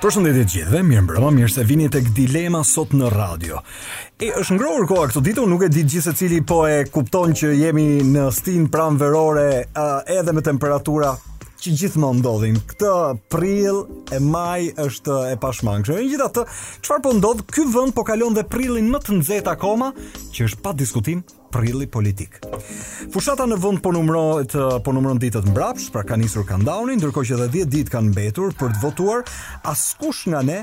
Përshëndetje të gjithëve, mirë mbrëma, mirë se vini tek dilema sot në radio. E është ngrohur koha këto ditë, nuk e di gjithsecili po e kupton që jemi në stinë pranverore, uh, edhe me temperatura që gjithmonë ndodhin. Këtë prill e maj është e pashmangshme. Megjithatë, çfarë po ndodh? Ky vend po kalon dhe prillin më të nxehtë akoma, që është pa diskutim Prilli politik. Fushata në vend po numërohet po numëron ditët mbrapsht, pra ka nisur countdowni, ndërkohë që edhe 10 ditë kanë mbetur për të votuar. Askush nga ne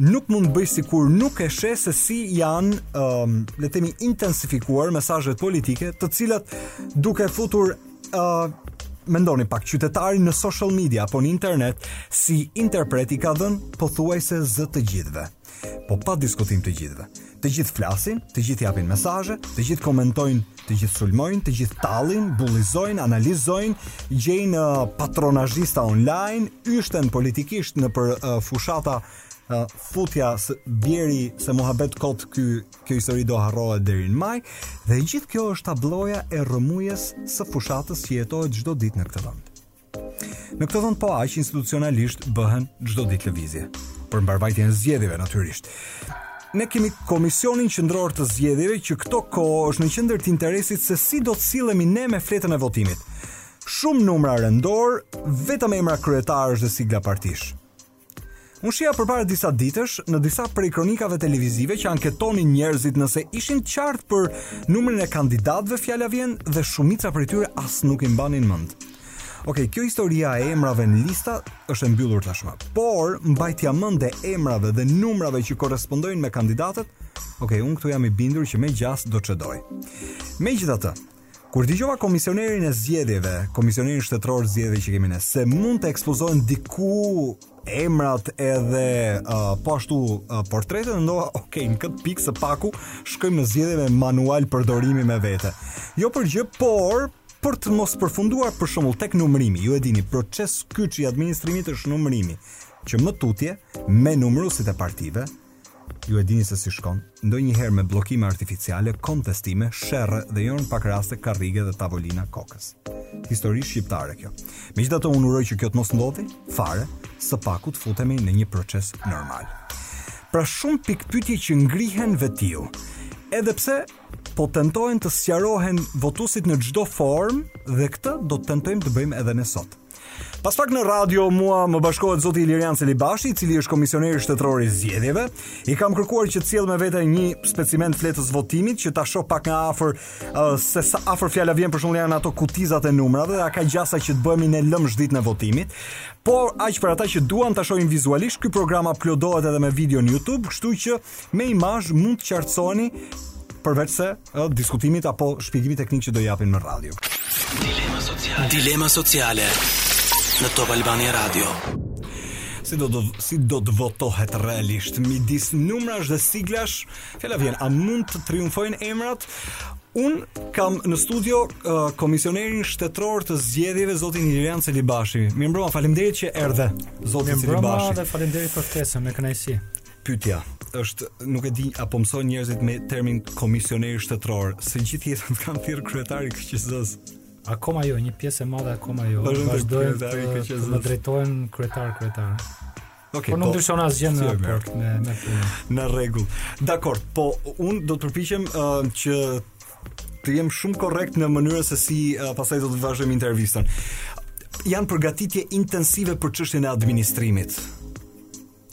nuk mund të bëjë sikur nuk e sheh se si janë, um, le të themi, intensifikuar mesazhet politike, të cilat duke futur uh, mendoni pak qytetari në social media apo në internet si interpret i ka dhënë pothuajse zë të gjithëve. Po pa diskutim të gjithëve. Të gjithë flasin, të gjithë japin mesazhe, të gjithë komentojnë, të gjithë sulmojnë, të gjithë tallin, bullizojnë, analizojnë, gjejnë uh, patronazhista online, yshten politikisht nëpër uh, fushata uh, futja bjeri se muhabet kot ky kjo histori do harrohet deri në maj dhe gjithë kjo është tabloja e rrëmujës së fushatës që jetohet çdo ditë në këtë vend. Në këtë vend po aq institucionalisht bëhen çdo ditë lëvizje për mbarëvajtjen e zgjedhjeve natyrisht. Ne kemi komisionin qendror të zgjedhjeve që këto kohë është në qendër të interesit se si do të sillemi ne me fletën e votimit. Shumë numra rendorë, vetëm emra kryetarësh dhe sigla partish. Unë shihja përpara disa ditësh në disa prej kronikave televizive që anketonin njerëzit nëse ishin të qartë për numrin e kandidatëve fjala vjen dhe shumica prej tyre as nuk i mbanin mend. Okej, kjo historia e emrave në lista është e mbyllur tashmë. Por mbajtja mend e emrave dhe numrave që korrespondojnë me kandidatët, okej, unë këtu jam i bindur që me gjasë do çedojë. Megjithatë, Kur dëgjova komisionerin e zgjedhjeve, komisionerin shtetëror të zgjedhjeve që kemi ne, se mund të ekspozohen diku emrat edhe uh, po ashtu uh, portretet ndoha, ok, në këtë pikë së paku shkojmë në zgjedhje me manual përdorimi me vete. Jo për gjë, por për të mos përfunduar për shembull tek numërimi, ju e dini, proces kyç i administrimit është numërimi, që më tutje me numëruesit e partive, Ju e dini se si shkon, ndonjëherë me bllokime artificiale, kontestime, sherre dhe jo në pak raste karrige dhe tavolina kokës. Histori shqiptare kjo. Megjithatë unë uroj që kjo të mos ndodhë fare, së paku të futemi në një proces normal. Pra shumë pikëpyetje që ngrihen vetiu. Edhe pse po tentohen të sqarohen votuesit në çdo formë dhe këtë do të tentojmë të bëjmë edhe ne sot. Pas pak në radio mua më bashkohet zoti Ilirian Celibashi, i cili është komisioneri shtetëror i zgjedhjeve. I kam kërkuar që të sjellë me vete një specimen të fletës së votimit që ta shoh pak nga afër uh, se sa afër fjala vjen për shembull janë ato kutizat e numrave, a ka gjasa që të bëhemi ne lëmsh ditën e votimit. Po aq për ata që duan ta shohin vizualisht, ky program uploadohet edhe me video në YouTube, kështu që me imazh mund të qartësoheni përveç se uh, diskutimit apo shpjegimit teknik që do japin në radio. Dilema sociale. Dilema sociale në Top Albania Radio. Si do të si do të votohet realisht midis numrash dhe siglash? Fjala vjen, a mund të triumfojnë emrat? Un kam në studio uh, komisionerin shtetëror të zgjedhjeve zotin Ilirian Celibashi. Mirëmbrëma, faleminderit që erdhe. Zoti Celibashi. Mirëmbrëma dhe faleminderit për ftesën, me kënaqësi. Pyetja është, nuk e di, a po mësohen njerëzit me termin komisioneri shtetëror, se gjithë jetën kanë thirr kryetari i KQZ-së. Akoma jo, një pjesë e madhe akoma jo. Vazhdojnë të, të më drejtojnë kryetar kryetar. Okay, po nuk po, ndryshon asgjë në raport me me punën. Në rregull. Dakor, po un do të përpiqem uh, që të jem shumë korrekte në mënyrën se si uh, pastaj do të vazhdojmë intervistën. Janë përgatitje intensive për çështjen e administrimit.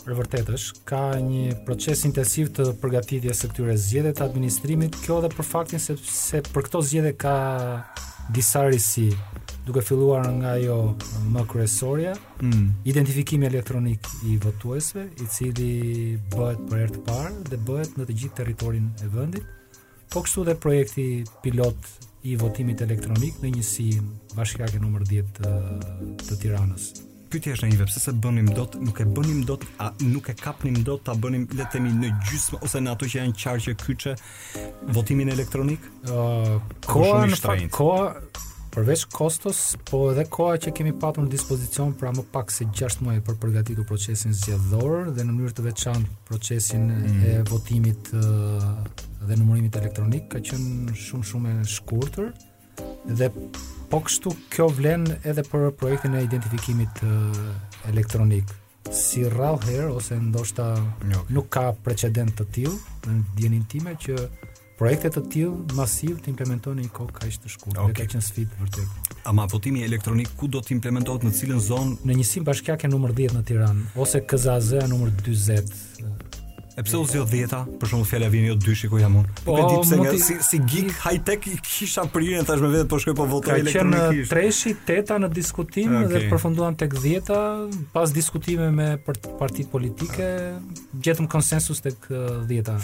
E vërtetë është, ka një proces intensiv të përgatitjes së këtyre zgjedhjeve të administrimit, kjo edhe për faktin se se për këto zgjedhje ka disa risi, duke filluar nga ajo më kryesorja, mm. identifikimi elektronik i votuesve, i cili bëhet për herë të parë dhe bëhet në të gjithë territorin e vendit. Po kështu dhe projekti pilot i votimit elektronik në njësinë bashkiake numër 10 të, të Tiranës. Pytja është, ne pse s'e bënim dot, nuk e bënim dot, a nuk e kapnim dot, ta bënim le të themi në gjysmë, ose në ato që janë qarqe kyçe, votimin elektronik? Uh, koha, në fakt, koha, Përveç kostos, po edhe koha që kemi patur në dispozicion pra më pak se 6 muaj për të përgatitur procesin zgjedhor dhe në mënyrë të veçantë procesin mm. e votimit dhe numërimit elektronik ka qenë shumë shumë e shkurtër dhe po kështu kjo vlen edhe për projektin e identifikimit elektronik si rrallë herë ose ndoshta nuk ka precedent të tillë në dijeninë time që Projekte të tillë masivë të implementohen në një kohë kaq të shkurtër, okay. ka qenë sfidë vërtet. Ama votimi elektronik ku do të implementohet në cilën zonë? Në njësinë bashkiake numër 10 në Tiranë ose KZAZ numër 40. E pse u zgjodh dhjeta? Për shembull fjala vjen jo dyshi ku jam unë. Po, nuk e di pse nga si, si geek high tech i kisha prerë thashë me vete po shkoj po votoj elektronikisht. Ka qenë treshi, teta në diskutim okay. dhe përfunduan tek dhjeta pas diskutimeve me partitë politike, gjetëm konsensus tek dhjeta.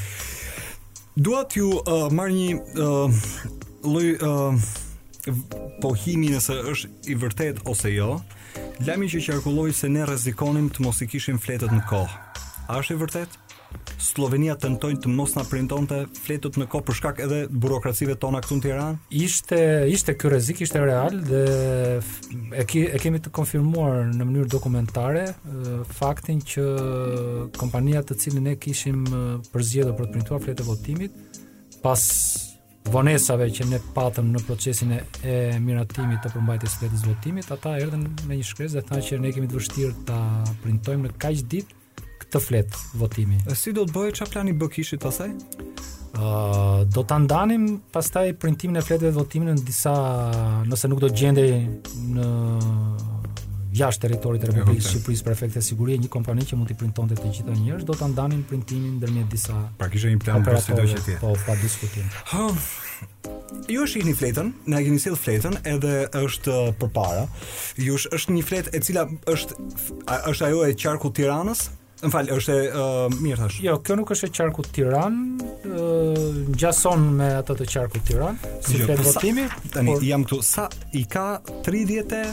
Dua t'ju uh, marr një uh, lloj uh, pohimi nëse është i vërtetë ose jo. Lajmi që qarkulloi se ne rrezikonim të mos i kishim fletët në kohë. A është e vërtetë? Sllovenia tentoi të mos na printonte fletët në kohë për shkak edhe burokracive tona këtu në Tiranë. Ishte ishte ky rrezik, ishte real dhe e, ke, e kemi të konfirmuar në mënyrë dokumentare faktin që kompania të cilën ne kishim përzgjedhur për të printuar fletët e votimit pas vonesave që ne patëm në procesin e, e miratimit të përmbajtjes së fletës votimit, ata erdhën me një shkresë dhe thanë që ne kemi të vështirë ta printojmë në kaq ditë këtë fletë votimi. E si do të bëhet çfarë plani B kishit pastaj? Ë uh, do ta ndanim pastaj printimin e fletëve të votimit në disa nëse nuk do të gjendej në jashtë territorit të Republikës së Shqipërisë për efekte sigurie një kompani që mund t'i printonte të gjitha njëherësh do ta ndanim printimin ndërmjet disa. Pra kishte një plan për këtë që ti. Po, pa diskutim. Ha, Ju shihni fletën, na keni sjellë fletën edhe është uh, përpara jush. Është një fletë e cila është është ajo e qarkut Tiranës? Më fal, është e uh, mirë thashë. Jo, kjo nuk është e qarkut Tiranë, ë uh, ngjason me atë të qarkut Tiranë, si jo, për votimi. Tani por... jam këtu sa i ka 30 e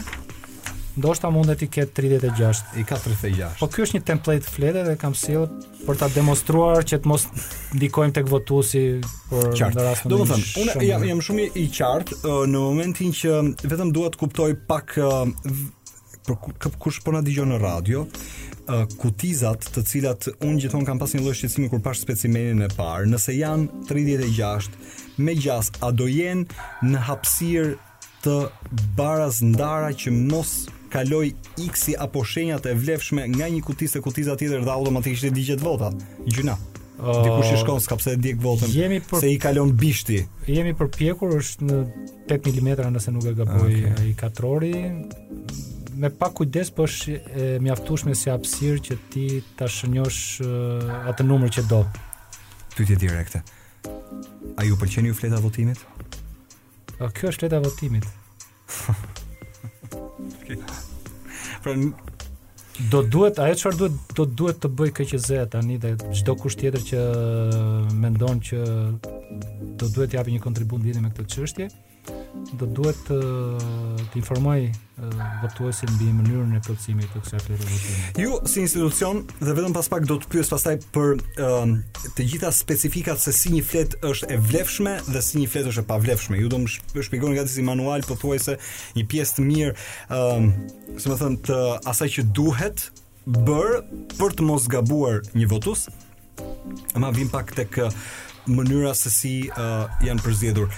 ndoshta mund të ketë 36. I ka 36. Po ky është një template flete dhe kam sjellë për ta demonstruar që të mos ndikojmë tek votuesi për në rastin e Domethënë, unë shumë jam, jam shumë i qartë uh, në momentin që vetëm dua të kuptoj pak uh, për kush po na dëgjon në radio, uh, kutizat të cilat unë gjithmonë kam pas një lloj shqetësimi kur pashë specimenin e parë, nëse janë 36 me gjasë, a do jenë në hapësirë të barasndara që mos kalojë X-i apo shenjat e vlefshme nga një kutizë te kutiza tjetër dhe automatikisht i digjet vota. Gjynah. Uh, Dikush i shkon s'ka pse e djeg votën jemi për, se i kalon bishti. Jemi përpjekur është në 8 mm nëse nuk e gaboj okay. i katrori. Me pak kujdes po është e mjaftueshme si hapësirë që ti ta shënjosh uh, atë numër që do. Pyetje direkte. A ju pëlqen ju fleta votimit? Po kjo është fleta votimit. Pra do duhet ajo çfarë duhet do duhet të bëjë KQZ tani dhe çdokush tjetër që mendon që do duhet të japë një kontribut lidhje me këtë çështje do duhet të të informojë votuesit mbi mënyrën e plotësimit të kësaj flete votimi. Ju si institucion dhe vetëm pas pak do të pyes pastaj për uh, të gjitha specifikat se si një fletë është e vlefshme dhe si një fletë është e pavlefshme. Ju do më shpjegoni gati si manual pothuajse një pjesë të mirë, ëm, uh, domethënë të asaj që duhet bërë për të mos gabuar një votues. Ma vim pak tek uh, mënyra se si uh, janë përzgjedhur.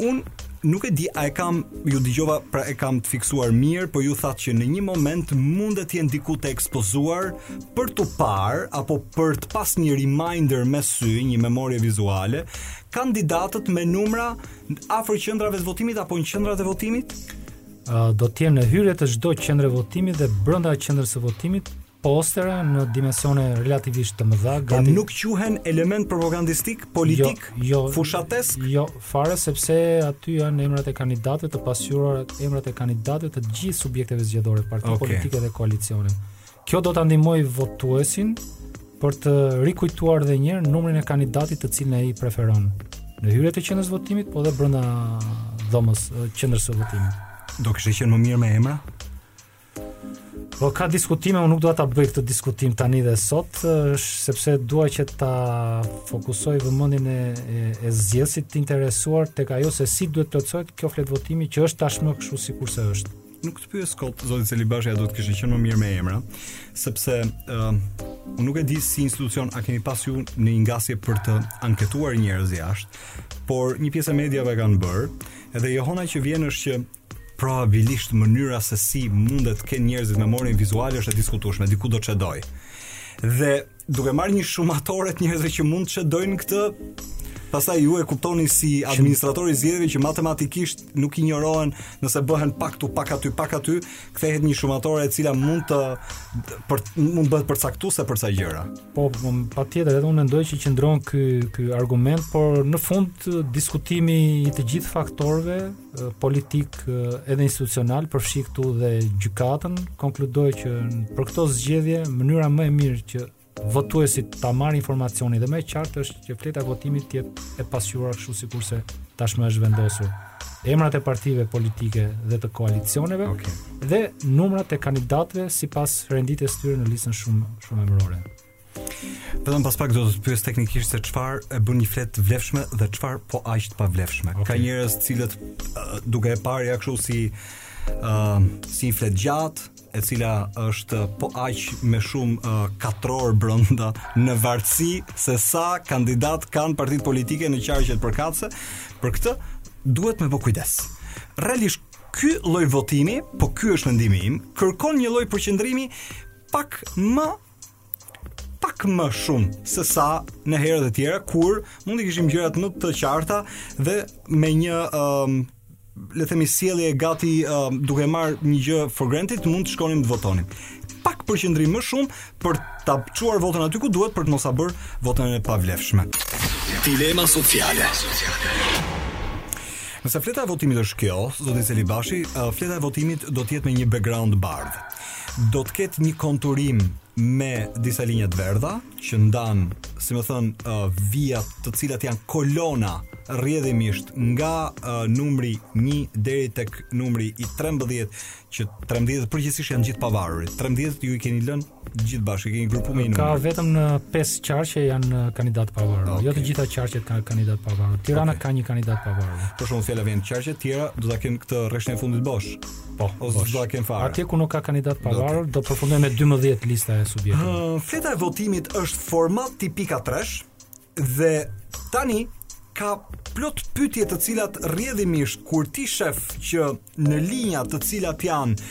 Unë nuk e di a e kam ju dëgjova pra e kam të fiksuar mirë, po ju thatë që në një moment mund të jenë diku të ekspozuar për të parë apo për të pas një reminder me sy, një memorie vizuale, kandidatët me numra afër qendrave të votimit apo në qendrat e votimit? Do të jenë në hyrje të çdo qendre votimi dhe brenda qendrës së votimit postera në dimensione relativisht të mëdha. Pra nuk quhen element propagandistik, politik, jo, jo, fushate? Jo, fare sepse aty janë emrat e kandidatëve të pasqyruar, emrat e kandidatëve të gjithë subjekteve zgjedhore, parti okay. politike dhe koalicione. Kjo do ta ndihmojë votuesin për të rikujtuar edhe një herë numrin e kandidatit të cilin ai preferon në hyrje të qendrës së votimit, po dhe brenda dhomës qendrës së votimit. Do kishte qenë më mirë me emra? Po ka diskutime, unë nuk dua ta bëj këtë diskutim tani dhe sot, sepse dua që ta fokusoj vëmendjen e e, e zgjedhësit të interesuar tek ajo se si duhet plotësohet kjo fletë votimi që është tashmë kështu sikurse është. Nuk të pyes kot zoti Celibashi a do të kishte qenë më mirë me emra, sepse ë uh, unë nuk e di si institucion a keni pas ju një ngasje për të anketuar njerëz jashtë, por një pjesë e mediave kanë bërë, edhe jehona që vjen është që probabilisht mënyra se si mundet të kenë njerëzit memorien vizuale është e diskutueshme, diku do të çedojë. Dhe Duke marrë një shumatore të njerëzve që mund të çedojnë këtë, pastaj ju e kuptoni si administrator i zgjedhjeve që matematikisht nuk injorohen nëse bëhen pak këtu pak aty pak aty, kthehet një shumatore e cila mund të për mund bëhet përcaktuese për ca gjëra. Po, po patjetër, edhe unë mendoj që qëndron ky ky argument, por në fund diskutimi i të gjithë faktorëve politik edhe institucional përfshi këtu dhe gjykatën konkludoi që për këto zgjedhje mënyra më e mirë që votuesi ta marrë informacionin dhe më e qartë është që fleta e votimit të jetë e pasqyruar kështu sikurse tashmë është vendosur emrat e partive politike dhe të koalicioneve okay. dhe numrat e kandidatëve sipas renditjes tyre në listën shumë shumemërore. Vetëm pas pak do të të pyes teknikisht se çfarë e bën një fletë të vlefshme dhe çfarë po aq të pavlefshme. Okay. Ka njerëz të cilët uh, duke e parë ja kështu si uh, si një fletë e gjatë, e cila është po aq me shumë uh, katrorë brenda në varësi se sa kandidatë kanë partitë politike në qarqet përkatëse. Për këtë duhet me bë kujdes. Realisht ky lloj votimi, po ky është mendimi im, kërkon një lloj përqendrimi pak më pak më shumë se sa në herët e tjera kur mund të kishim gjërat më të qarta dhe me një um, le themi sjellje gati um, duke marr një gjë for granted mund të shkonim të votonim pak përqendrim më shumë për ta çuar votën aty ku duhet për të mos e bërë votën e pavlefshme dilema sociale Nëse fleta e votimit është kjo, zoti Celibashi, fleta e votimit do të jetë me një background të bardhë. Do të ketë një konturim me disa linja të verdha që ndan, si me thënë, uh, vijat të cilat janë kolona rrjedhimisht nga uh, numri 1 deri tek numri i 13 që 13 përgjithësisht janë gjithë të pavarurit. 13 ju i keni lënë gjithë bashkë, keni grupuar me një Ka vetëm në 5 qarqe janë kandidatë të pavarur. Okay. Jo të gjitha qarqet kanë kandidatë të pavarur. Tirana okay. ka një kandidat të pavarur. Pra fjala vjen qarqe të tjera do ta kenë këtë rreshtin e fundit bosh. Po, ose bosh. s'do ta kenë fare. Atje ku nuk ka kandidat të pavarur, do, do përfundojë me 12 lista e subjekteve. Uh, fleta e votimit është format tipik A3-sh dhe tani ka plot pyetje të cilat rrjedhimisht kur ti shef që në linja të cilat janë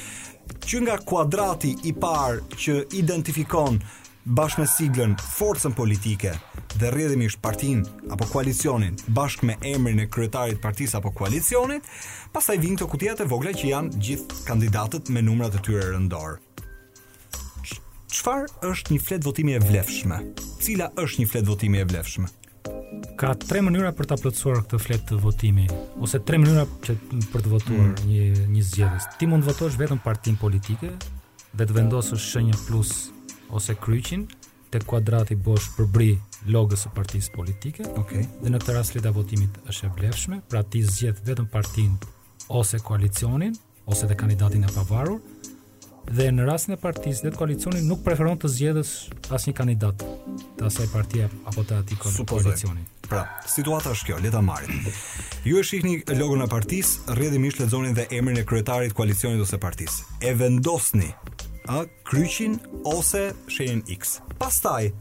që nga kuadrati i parë që identifikon bashkë me siglën, forcën politike dhe rrjedhimisht partinë apo koalicionin, bashkë me emrin e kryetarit të partisë apo koalicionit, pastaj vijnë këto kutijat e vogla që janë gjithë kandidatët me numrat e tyre rendorë. Çfarë është një fletë votimi e vlefshme? Cila është një fletë votimi e vlefshme? Ka tre mënyra për ta plotësuar këtë fletë votimi ose tre mënyra që për të votuar mm. një një zgjedhës. Ti mund të votosh vetëm partinë politike dhe të vendosësh shenjën plus ose kryqin te kuadrati bosh përbri logës së partisë politike. Okej. Dhe në këtë rast fleta e votimit është e vlefshme, pra ti zgjedh vetëm partinë ose koalicionin ose dhe kandidatin e pavarur dhe në rastin e partisë dhe koalicionit nuk preferon të zgjedhësh asnjë kandidat të asaj partie apo të atij koalicioni. Pra, situata është kjo, le ta marrim. Ju e shihni logon e partisë, rrjedhimisht lexoni dhe emrin e kryetarit të koalicionit ose partisë. E vendosni a kryqin ose shenjën X. Pastaj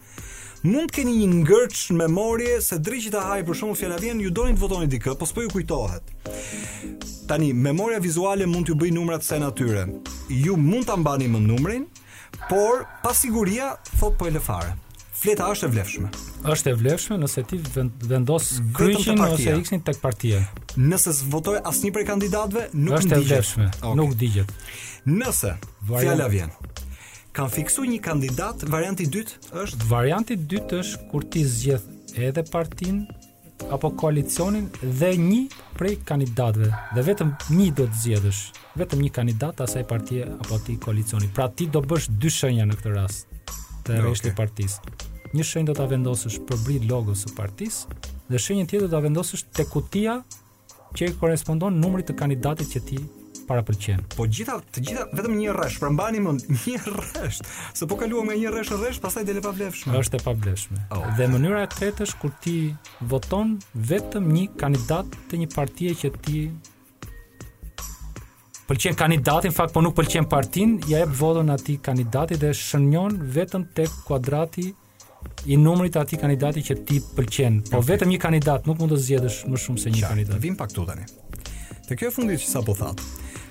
Mund të keni një ngërç në memorie se dreqi ta hajë pra fjala vjen, ju doni të votoni dikë, po s'po ju kujtohet. Tani memoria vizuale mund t'ju bëjë numrat se natyrisht. Ju mund ta mbani mend numrin, por pasiguria thotë po e lë fare. Fleta është e vlefshme. Është e vlefshme nëse ti vendos kryqin ose iksin tek partia. Nëse s'votoj asnjë prej kandidatëve, nuk digjet. Është e vlefshme, okay. nuk digjet. Nëse fjala vjen. Kam fiksu një kandidat, variant i dytë është? Variant i dytë është kur ti zgjedh edhe partinë apo koalicionin dhe një prej kandidatëve dhe vetëm një do të zgjedhësh, vetëm një kandidat asaj partie apo atij koalicioni. Pra ti do bësh dy shenja në këtë rast te rreshti okay. të partisë. Një shenjë do ta vendosësh përbri logos së partisë dhe shenjën tjetër do ta vendosësh te kutia që i korrespondon numrit të kandidatit që ti parapëlqen. Po gjitha të gjitha vetëm një rresht, pra mbani mend një rresht. Se po kaluam nga një rresht në rresht, pastaj del e pavlefshme. Është e pavlefshme. Oh. Dhe mënyra e tretë është kur ti voton vetëm një kandidat të një partie që ti pëlqen kandidatin në fakt po nuk pëlqen partinë, ia jep votën atij kandidatit dhe shënjon vetëm tek kuadrati i i numrit të atij kandidati që ti pëlqen. Po okay. vetëm një kandidat nuk mund të zgjedhësh më shumë se një Qa, kandidat. Vim pak këtu tani. Te kjo e fundit që sapo thatë,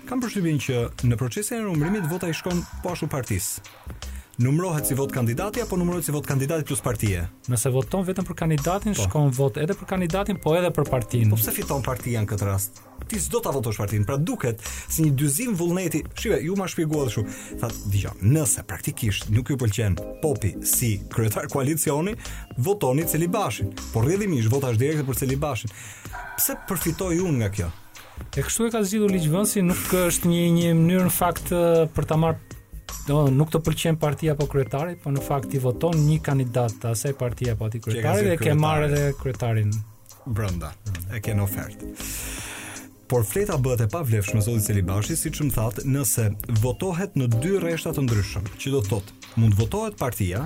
kam përshtypjen që në procesin e numërimit vota i shkon po ashtu partisë. Numërohet si votë kandidati apo numërohet si votë kandidati plus partia? Nëse voton vetëm për kandidatin, po. shkon vota edhe për kandidatin, po edhe për partinë. Po pse fiton partia në këtë rast? ti s'do ta votosh partinë. Pra duket si një dyzim vullneti. Shive, ju ma shpjegua dhe shumë. Tha, dijo, nëse praktikisht nuk ju pëlqen popi si kryetar koalicioni, votoni Celibashin. Por rrjedhimisht vota shkon direkt për Celibashin. Pse përfitoj unë nga kjo? E kështu e ka zgjidhur ligjvënësi, nuk është një një mënyrë në fakt për ta marrë do të nuk të pëlqen partia apo kryetari, po në fakt ti voton një kandidat të asaj partie apo atij kryetari dhe ke marrë edhe kryetarin brenda. E ke në ofertë. Por fleta bëhet e pavlefshme zoti Celibashi, siç më thatë, nëse votohet në dy rreshta të ndryshëm, që do të thotë, mund të votohet partia,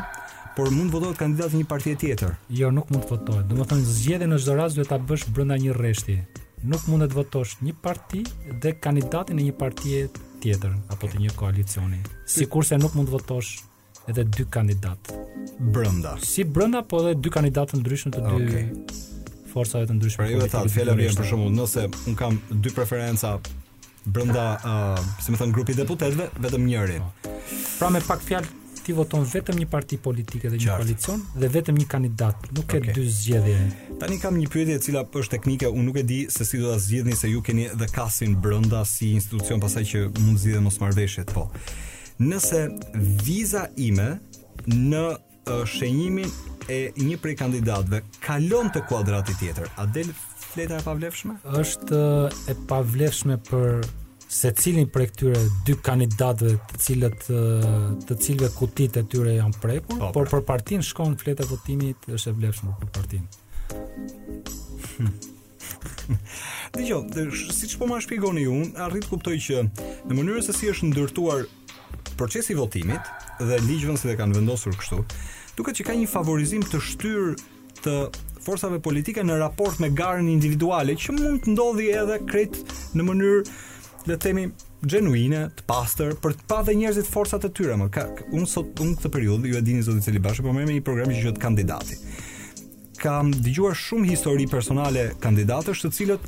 por mund të votohet kandidati i një partie tjetër. Jo, nuk mund të votohet. Domethënë zgjedhjen në çdo rast duhet ta bësh brenda një rreshti. Nuk mund të votosh një parti dhe kandidatin e një partie tjetër apo të një koalicioni. Sikurse nuk mund të votosh edhe dy kandidatë brenda. Si brenda po edhe dy kandidatë të ndryshëm të dy okay. forcave të ndryshme. Pra ju thatë fjala vjen për shembull, nëse unë kam dy preferenca brenda, uh, si me thënë grupit të deputetëve, vetëm njërin. Po. Pra me pak fjalë ti voton vetëm një parti politike dhe një Qartë. koalicion dhe vetëm një kandidat, nuk ke okay. dy zgjedhje. Tani kam një pyetje e cila është teknike, unë nuk e di se si do ta zgjidhni se ju keni dhe KAS-in brenda si institucion pastaj që mund të zgjidhen mosmarrëveshjet, po. Nëse viza ime në shenjimin e një prej kandidatëve kalon te kuadrati tjetër, a del fleta e pavlefshme? Është e pavlefshme për secilin prej këtyre dy kandidatëve të cilët të cilëve kutitë e tyre janë prekur, po, por pra. për partinë shkon fleta e votimit është e vlefshme për partinë. Hmm. Dëgjo, siç po ma shpjegoni ju, arrit kuptoj që në mënyrën se si është ndërtuar procesi i votimit dhe ligjvënësit e kanë vendosur kështu, duket që ka një favorizim të shtyrë të forcave politike në raport me garën individuale që mund të ndodhi edhe krejt në mënyrë le të themi genuine, të pastër, për t'i pa dhe njerëzit forcat e tyre, më ka unë sot unë këtë periudhë ju e dini zoti Celibashi, po bëj një program që quhet kandidati. Kam dëgjuar shumë histori personale kandidatësh të cilët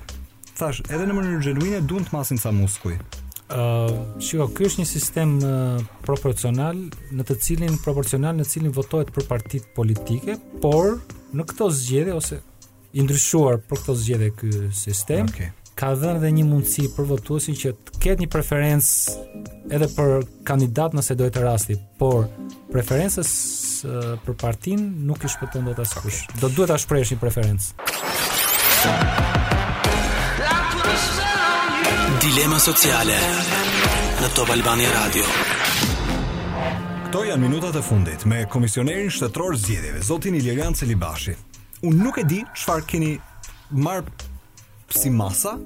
thashë edhe në mënyrë genuine duan të masin sa muskuj. Ë, uh, shiko, ky është një sistem uh, proporcional në të cilin proporcional në të cilin votohet për partitë politike, por në këto zgjedhje ose i ndryshuar për këto zgjedhje ky sistem. Okay. ka dhënë dhe një mundësi për votuesin që të ketë një preferencë edhe për kandidat nëse do jetë rasti, por preferencës për partinë nuk i shpëton dot askush. Do duhet ta shprehësh një preferencë. Dilema sociale në Top Albania Radio. Këto janë minutat e fundit me komisionerin shtetëror të zgjedhjeve, zotin Ilirjan Celibashi. Unë nuk e di çfarë keni marrë si masa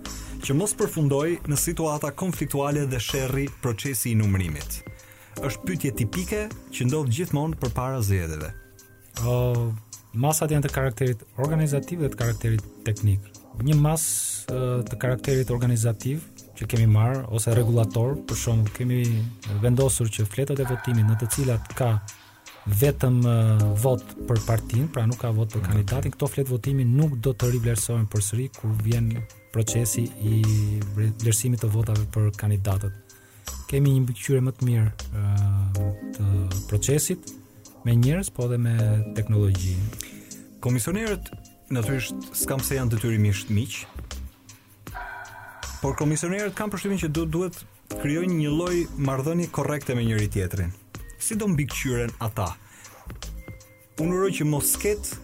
që mos përfundojë në situata konfliktuale dhe sherri procesi i numërimit. Është pyetje tipike që ndodh gjithmonë përpara zgjedhjeve. Ë uh, masat janë të karakterit organizativ dhe të karakterit teknik. Një masë uh, të karakterit organizativ që kemi marrë ose rregullator, për shembull, kemi vendosur që fletët e votimit në të cilat ka vetëm votë për partinë, pra nuk ka votë për kandidatin. Këto fletë votimi nuk do të rivlerësohen përsëri kur vjen procesi i vlerësimit të votave për kandidatët. Kemi një mbikëqyrje më të mirë të procesit me njerëz, po edhe me teknologji. Komisionerët natyrisht s'ka pse janë detyrimisht miq. Por komisionerët kanë përshtypjen që do duhet krijojnë një lloj marrëdhënie korrekte me njëri-tjetrin. Si do mbikëqyren ata? Unë uroj që mos ketë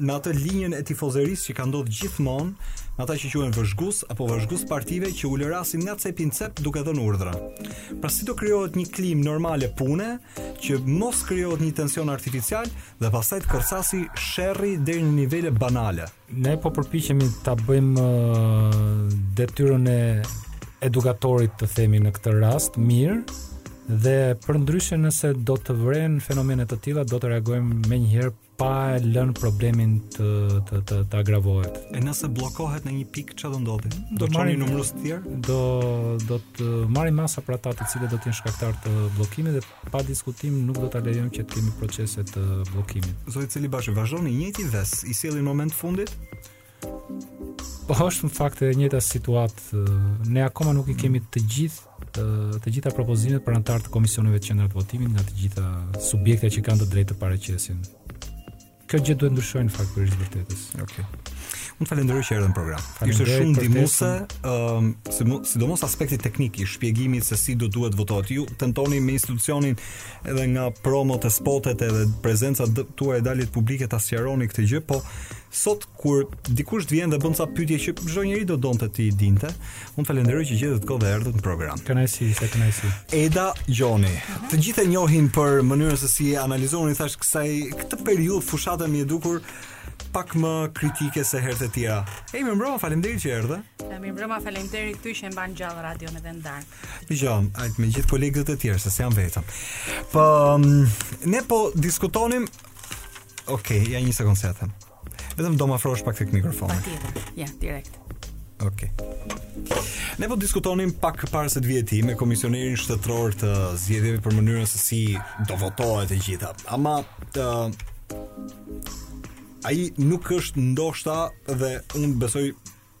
më atë linjën e tifozerisë që ka ndodhur gjithmonë, me ata që quhen vëzhgues apo vëzhgues partive që ulërasin nga cepi në cep duke dhënë urdhra. Pra si do krijohet një klimë normale pune që mos krijohet një tension artificial dhe pastaj të kërcasi sherri deri në nivele banale. Ne po përpiqemi ta bëjmë detyrën e edukatorit të themi në këtë rast mirë dhe përndryshe nëse do të vërejmë fenomene të tilla do të reagojmë menjëherë pa e lënë problemin të të të, të agravohet. E nëse bllokohet në një pikë çfarë do ndodhë? Do të marrim numërues të tjerë? Do do të marrim masa për ata të cilët do të jenë shkaktarë të bllokimit dhe Pa diskutim nuk do ta lejojmë që të kemi procese të bllokimit. Zoti Celibashi, vazhdon i njëjti ves, i sjellin në moment të fundit. Po është në fakt e njëjta situatë. Ne akoma nuk i kemi të gjithë të gjitha propozimet për anëtarë të komisioneve të qendrave të votimit nga të gjitha subjektet që kanë të drejtë të paraqesin. Kjo gjë duhet të ndryshojë në fakt për vërtetës. Okej. Okay. Unë ju falenderoj që erdhët në program. Ishte shumë ndihmuese, ëm, um, sidomos aspekti teknik i shpjegimit se si do duhet të votohet. Ju tentoni me institucionin edhe nga promot e spotet edhe prezenca tuaj e daljet publike ta sqaroni këtë gjë, po sot kur dikush të vjen dhe bën ca pyetje që çdo njeri do donte t'i dinte, Unë falenderoj që gjetët kohë dhe erdhët në program. Kënaqësi, ishte kënaqësi. Eda Gjoni, të gjithë të njohin për mënyrën se si analizon. I thashë kësaj këtë periudhë fushate më je dukur pak më kritike se herët e tjera. Ej, mirëmbrëma, faleminderit që erdhe. Mirëmbrëma, faleminderit ty që e mban gjallë radion edhe në darkë. Dëgjom, ai me gjithë kolegët e tjerë, se s'jam vetëm. Po mm, ne po diskutonim. Okej, okay, ja një sekondë Vetëm do më afrosh pak tek mikrofoni. Patjetër. Ja, direkt. Okej. Okay. Ne po diskutonim pak para se të vije ti me komisionerin shtetëror të zgjedhjeve për mënyrën se si do votohet e gjitha. Ama të ai nuk është ndoshta dhe unë besoj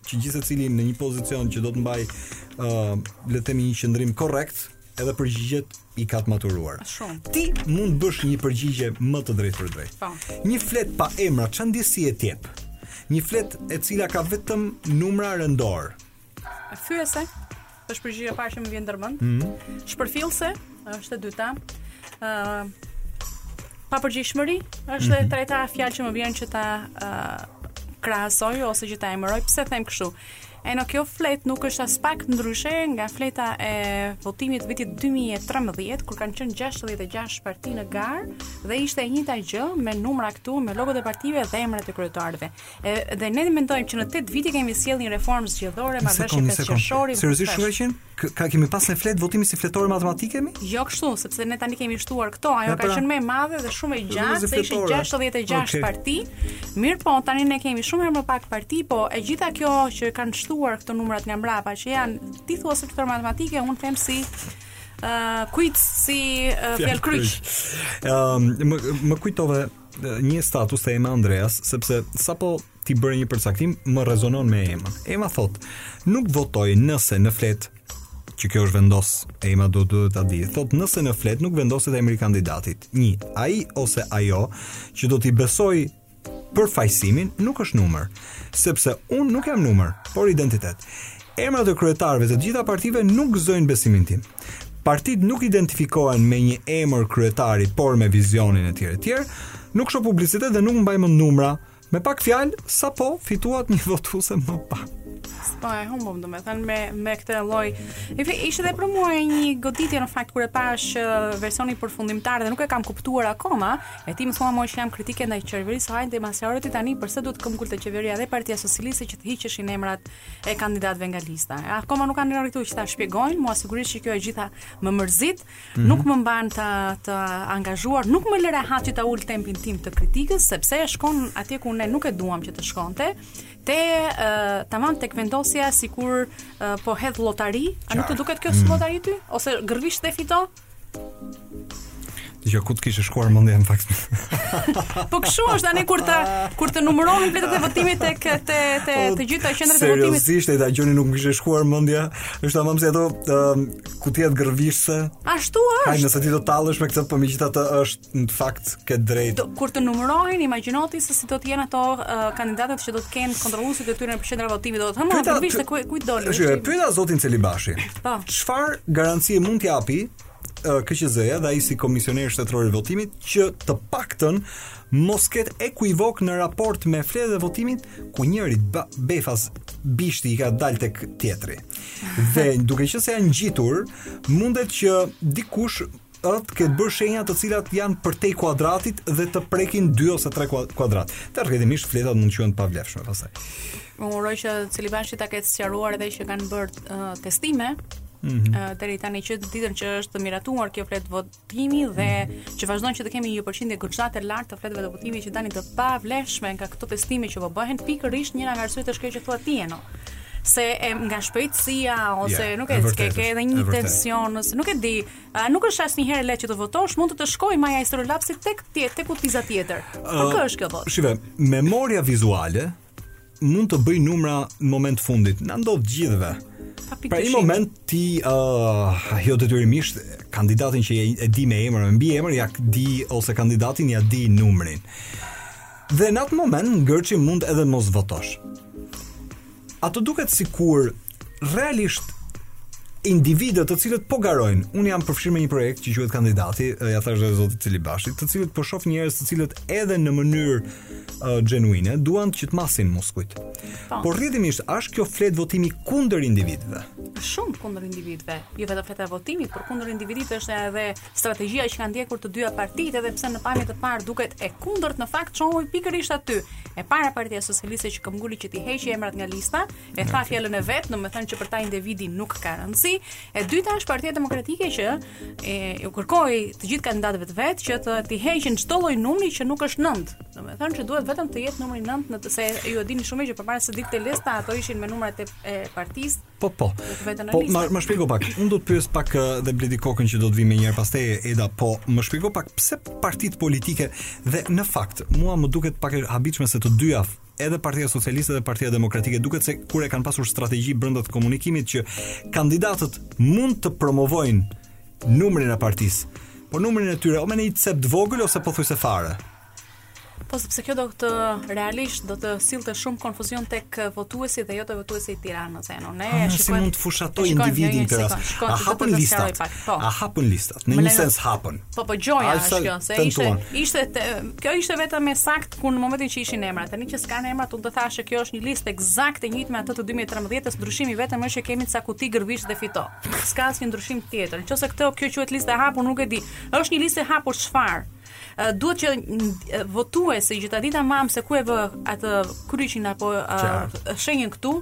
që gjithsecili në një pozicion që do të mbajë ë uh, le të themi një qëndrim korrekt, edhe përgjigjet i ka të maturuar. Shumë. Ti mund të bësh një përgjigje më të drejtpërdrejtë. Po. Një fletë pa emra, ça ndjesie të jep? Një fletë e cila ka vetëm numra rendorë. Fyese. Është përgjigjja e parë që më vjen ndërmend. Mm -hmm. Shpërfillse është e dyta. Ë uh, papërgjegjshmëri është mm -hmm. e mhm. treta fjalë që më vjen që ta uh, krahasoj ose që ta emëroj pse them kështu. Eno, kjo fletë nuk është aspak ndryshe nga fleta e votimit të vitit 2013, kur kanë qënë 66 parti në garë dhe ishte e njëjta gjë me numra këtu, me logot e partive dhe emrat e kryetarëve. E, dhe ne mendojmë që në 8 vite kemi sjellë një reformë zgjedhore marrëveshje të qershorit. Seriozisht shumë qen? Ka, kemi pas një fletë votimi si fletore matematike mi? Jo kështu, sepse ne tani kemi shtuar këto, ajo ka pra. qenë më e madhe dhe shumë e gjatë, se ishin 66 okay. parti. Mirëpo tani ne kemi shumë herë më pak parti, po e gjitha kjo që kanë shtuar këto numrat nga mbrapa që janë ti thua se fletore matematike, unë them si uh, kujt si uh, fjalëkryq. Ëm um, më më kujtove një status të Ema Andreas, sepse sapo ti bëre një përcaktim, më rezonon me Ema. Ema thotë, nuk votoj nëse në fletë, që kjo është vendos, Ema duhet ta dijë, thotë nëse në fletë nuk vendoset emri i kandidatit. Një, ai ose ajo që do t'i besoj përfaqësimin nuk është numër, sepse unë nuk jam numër, por identitet. Emrat e kryetarëve të të gjitha partive nuk gëzojnë besimin tim. Partitë nuk identifikohen me një emër kryetari, por me vizionin e tjera e tjera. Nuk shoh publicitet dhe nuk mbaj më numra. Me pak fjalë, sapo fituat një votuese më pak. Po e humbëm do me thënë me, me këtë lloj E fri, ishte dhe për mua e një goditje në fakt Kur e pashë uh, versionin përfundimtar dhe nuk e kam kuptuar akoma E ti më thua mua që jam kritike ndaj qeverisë Hajnë dhe masjarët i tani përse duhet të këmbëngulte qeveria dhe partia socialiste që të hiqeshin emrat e kandidatëve nga lista. Akoma nuk kanë arritur që ta shpjegojnë, mua sigurisht që kjo e gjitha më mërzit, mm -hmm. nuk më mban të të angazhuar, nuk më lë rehat që ta ul tempin tim të kritikës, sepse e shkon atje ku ne nuk e duam që të shkonte, te uh, tamam tek vendosja sikur uh, po hedh llotari, a nuk të duket kjo si mhm. llotari ty ose gërvisht dhe fito? Dije ku të kishe shkuar mendja në fakt. po kshu është tani kur ta kur të numërohen fletët e votimit tek te te te po, gjitha qendrat e votimit. Seriozisht e dëgjoni nuk më kishe shkuar mendja. Është tamam si ato um, kutiat gërvishtëse. Ashtu është. Ai nëse ti do të tallesh me këtë po megjithatë është në fakt ke të drejtë. Do, kur të numërohen, imagjino ti se si do të jenë ato uh, kandidatët që do të kenë kontrolluesit e tyre nëpër qendra votimi, do të thonë, "Hëmë, gërvishte kujt doli." Edhe e pyeta zotin Celibashi. Po. Çfarë garancie mund të japi uh, KQZ-ja dhe ai si komisioner shtetëror i votimit që të paktën mos ketë ekuivok në raport me fletët e votimit ku njëri befas bishti i ka dalë tek tjetri. Dhe duke qenë se janë ngjitur, mundet që dikush të ketë bërë shenja të cilat janë përtej kuadratit dhe të prekin dy ose tre kuadrate. Rrjedhimisht fletët mund të quhen të pavlefshme pastaj. Po uroj që Celibashi ta ketë sqaruar edhe që kanë bërë uh, testime Mm -hmm. uh, deri tani që ditën që është miratuar kjo fletë votimi dhe mm -hmm. që vazhdon që të kemi një përqindje gjithashtu të lartë të fletëve të votimit që tani të pavlefshme nga këto testime që po bëhen pikërisht njëra nga arsyet është kjo që thua ti Eno se e, nga shpejtësia ose yeah, nuk e di, ke edhe një tension ose nuk e di Nuk është asnjëherë e lehtë që të votosh, mund të të shkojë maja e stilolapsit tek tjetër, tek kutiza tjetër. Për kë është kjo votë? Shive, memoria vizuale mund të bëj numra në moment fundit. Na ndodh gjithëve. Pra i moment ti uh, jo detyrimisht kandidatin që e di me emër, me mbi emër, ja di ose kandidatin ja di numrin. Dhe në atë moment ngërçi mund edhe mos votosh. A të duket sikur realisht individët të cilët po garojnë. Unë jam përfshirë në një projekt që quhet kandidati, ia thashë edhe zotit Celibashi, të cilët po shoh njerëz të cilët edhe në mënyrë uh, genuine duan që të masin muskujt. Po. Por rrjedhimisht është kjo fletë votimi kundër individëve. Shumë kundër individëve. Jo vetëm fleta votimi, por kundër individëve është edhe strategjia që kanë ndjekur të dyja partitë, edhe pse në pamje të parë duket e kundërta në fakt çon pikërisht aty. E para partia socialiste që këmbënguli që t'i heqë emrat nga lista, E tha fjalën e vet, domethënë që për ta individi nuk ka rëndësi. E dyta është Partia Demokratike që e, ju kërkoi të gjithë kandidatëve të vet që t'i heqin çdo lloj numri që nuk është 9. Domethënë që duhet vetëm të jetë numri 9 në atë se ju e dini shumë mirë që përpara se të dilte lista ato ishin me numrat e, e partisë. Po po. Vetën në Po listë. ma, ma shpjego pak. Unë do të pyes pak ë, dhe Bledi Kokën që do të vijmë njëherë pastaj Eda, po më shpjego pak pse partitë politike dhe në fakt mua më duket pak e habitshme se të dyja edhe Partia Socialiste dhe Partia Demokratike duket sikur e kanë pasur strategji brenda të komunikimit që kandidatët mund të promovojnë numrin e partisë, por numrin e tyre o me një cep të vogël ose pothuajse fare. Po sepse kjo do të realisht do të sillte shumë konfuzion tek votuesit dhe jo te votuesit e Tiranës, e no. Ne e shikojmë. Si mund të fushatojë individi për as. A hapën listat? Po. A hapën listat? Në një sens hapën. Po po gjëja është kjo, se ishte ishte kjo ishte vetëm e saktë kur në momentin që ishin emrat, tani që s'kanë emrat, unë ta thashë që kjo është një listë ekzakt e njëjtë me atë të 2013-s, ndryshimi i vetëm është që kemi ca kuti gërvisht dhe fito. S'ka asnjë ndryshim tjetër. Nëse këtë kjo quhet listë e hapur, nuk e di. Është një listë e hapur çfarë? duhet që votuesi që ta dijë tamam se ku e vë atë kryqin apo shenjën këtu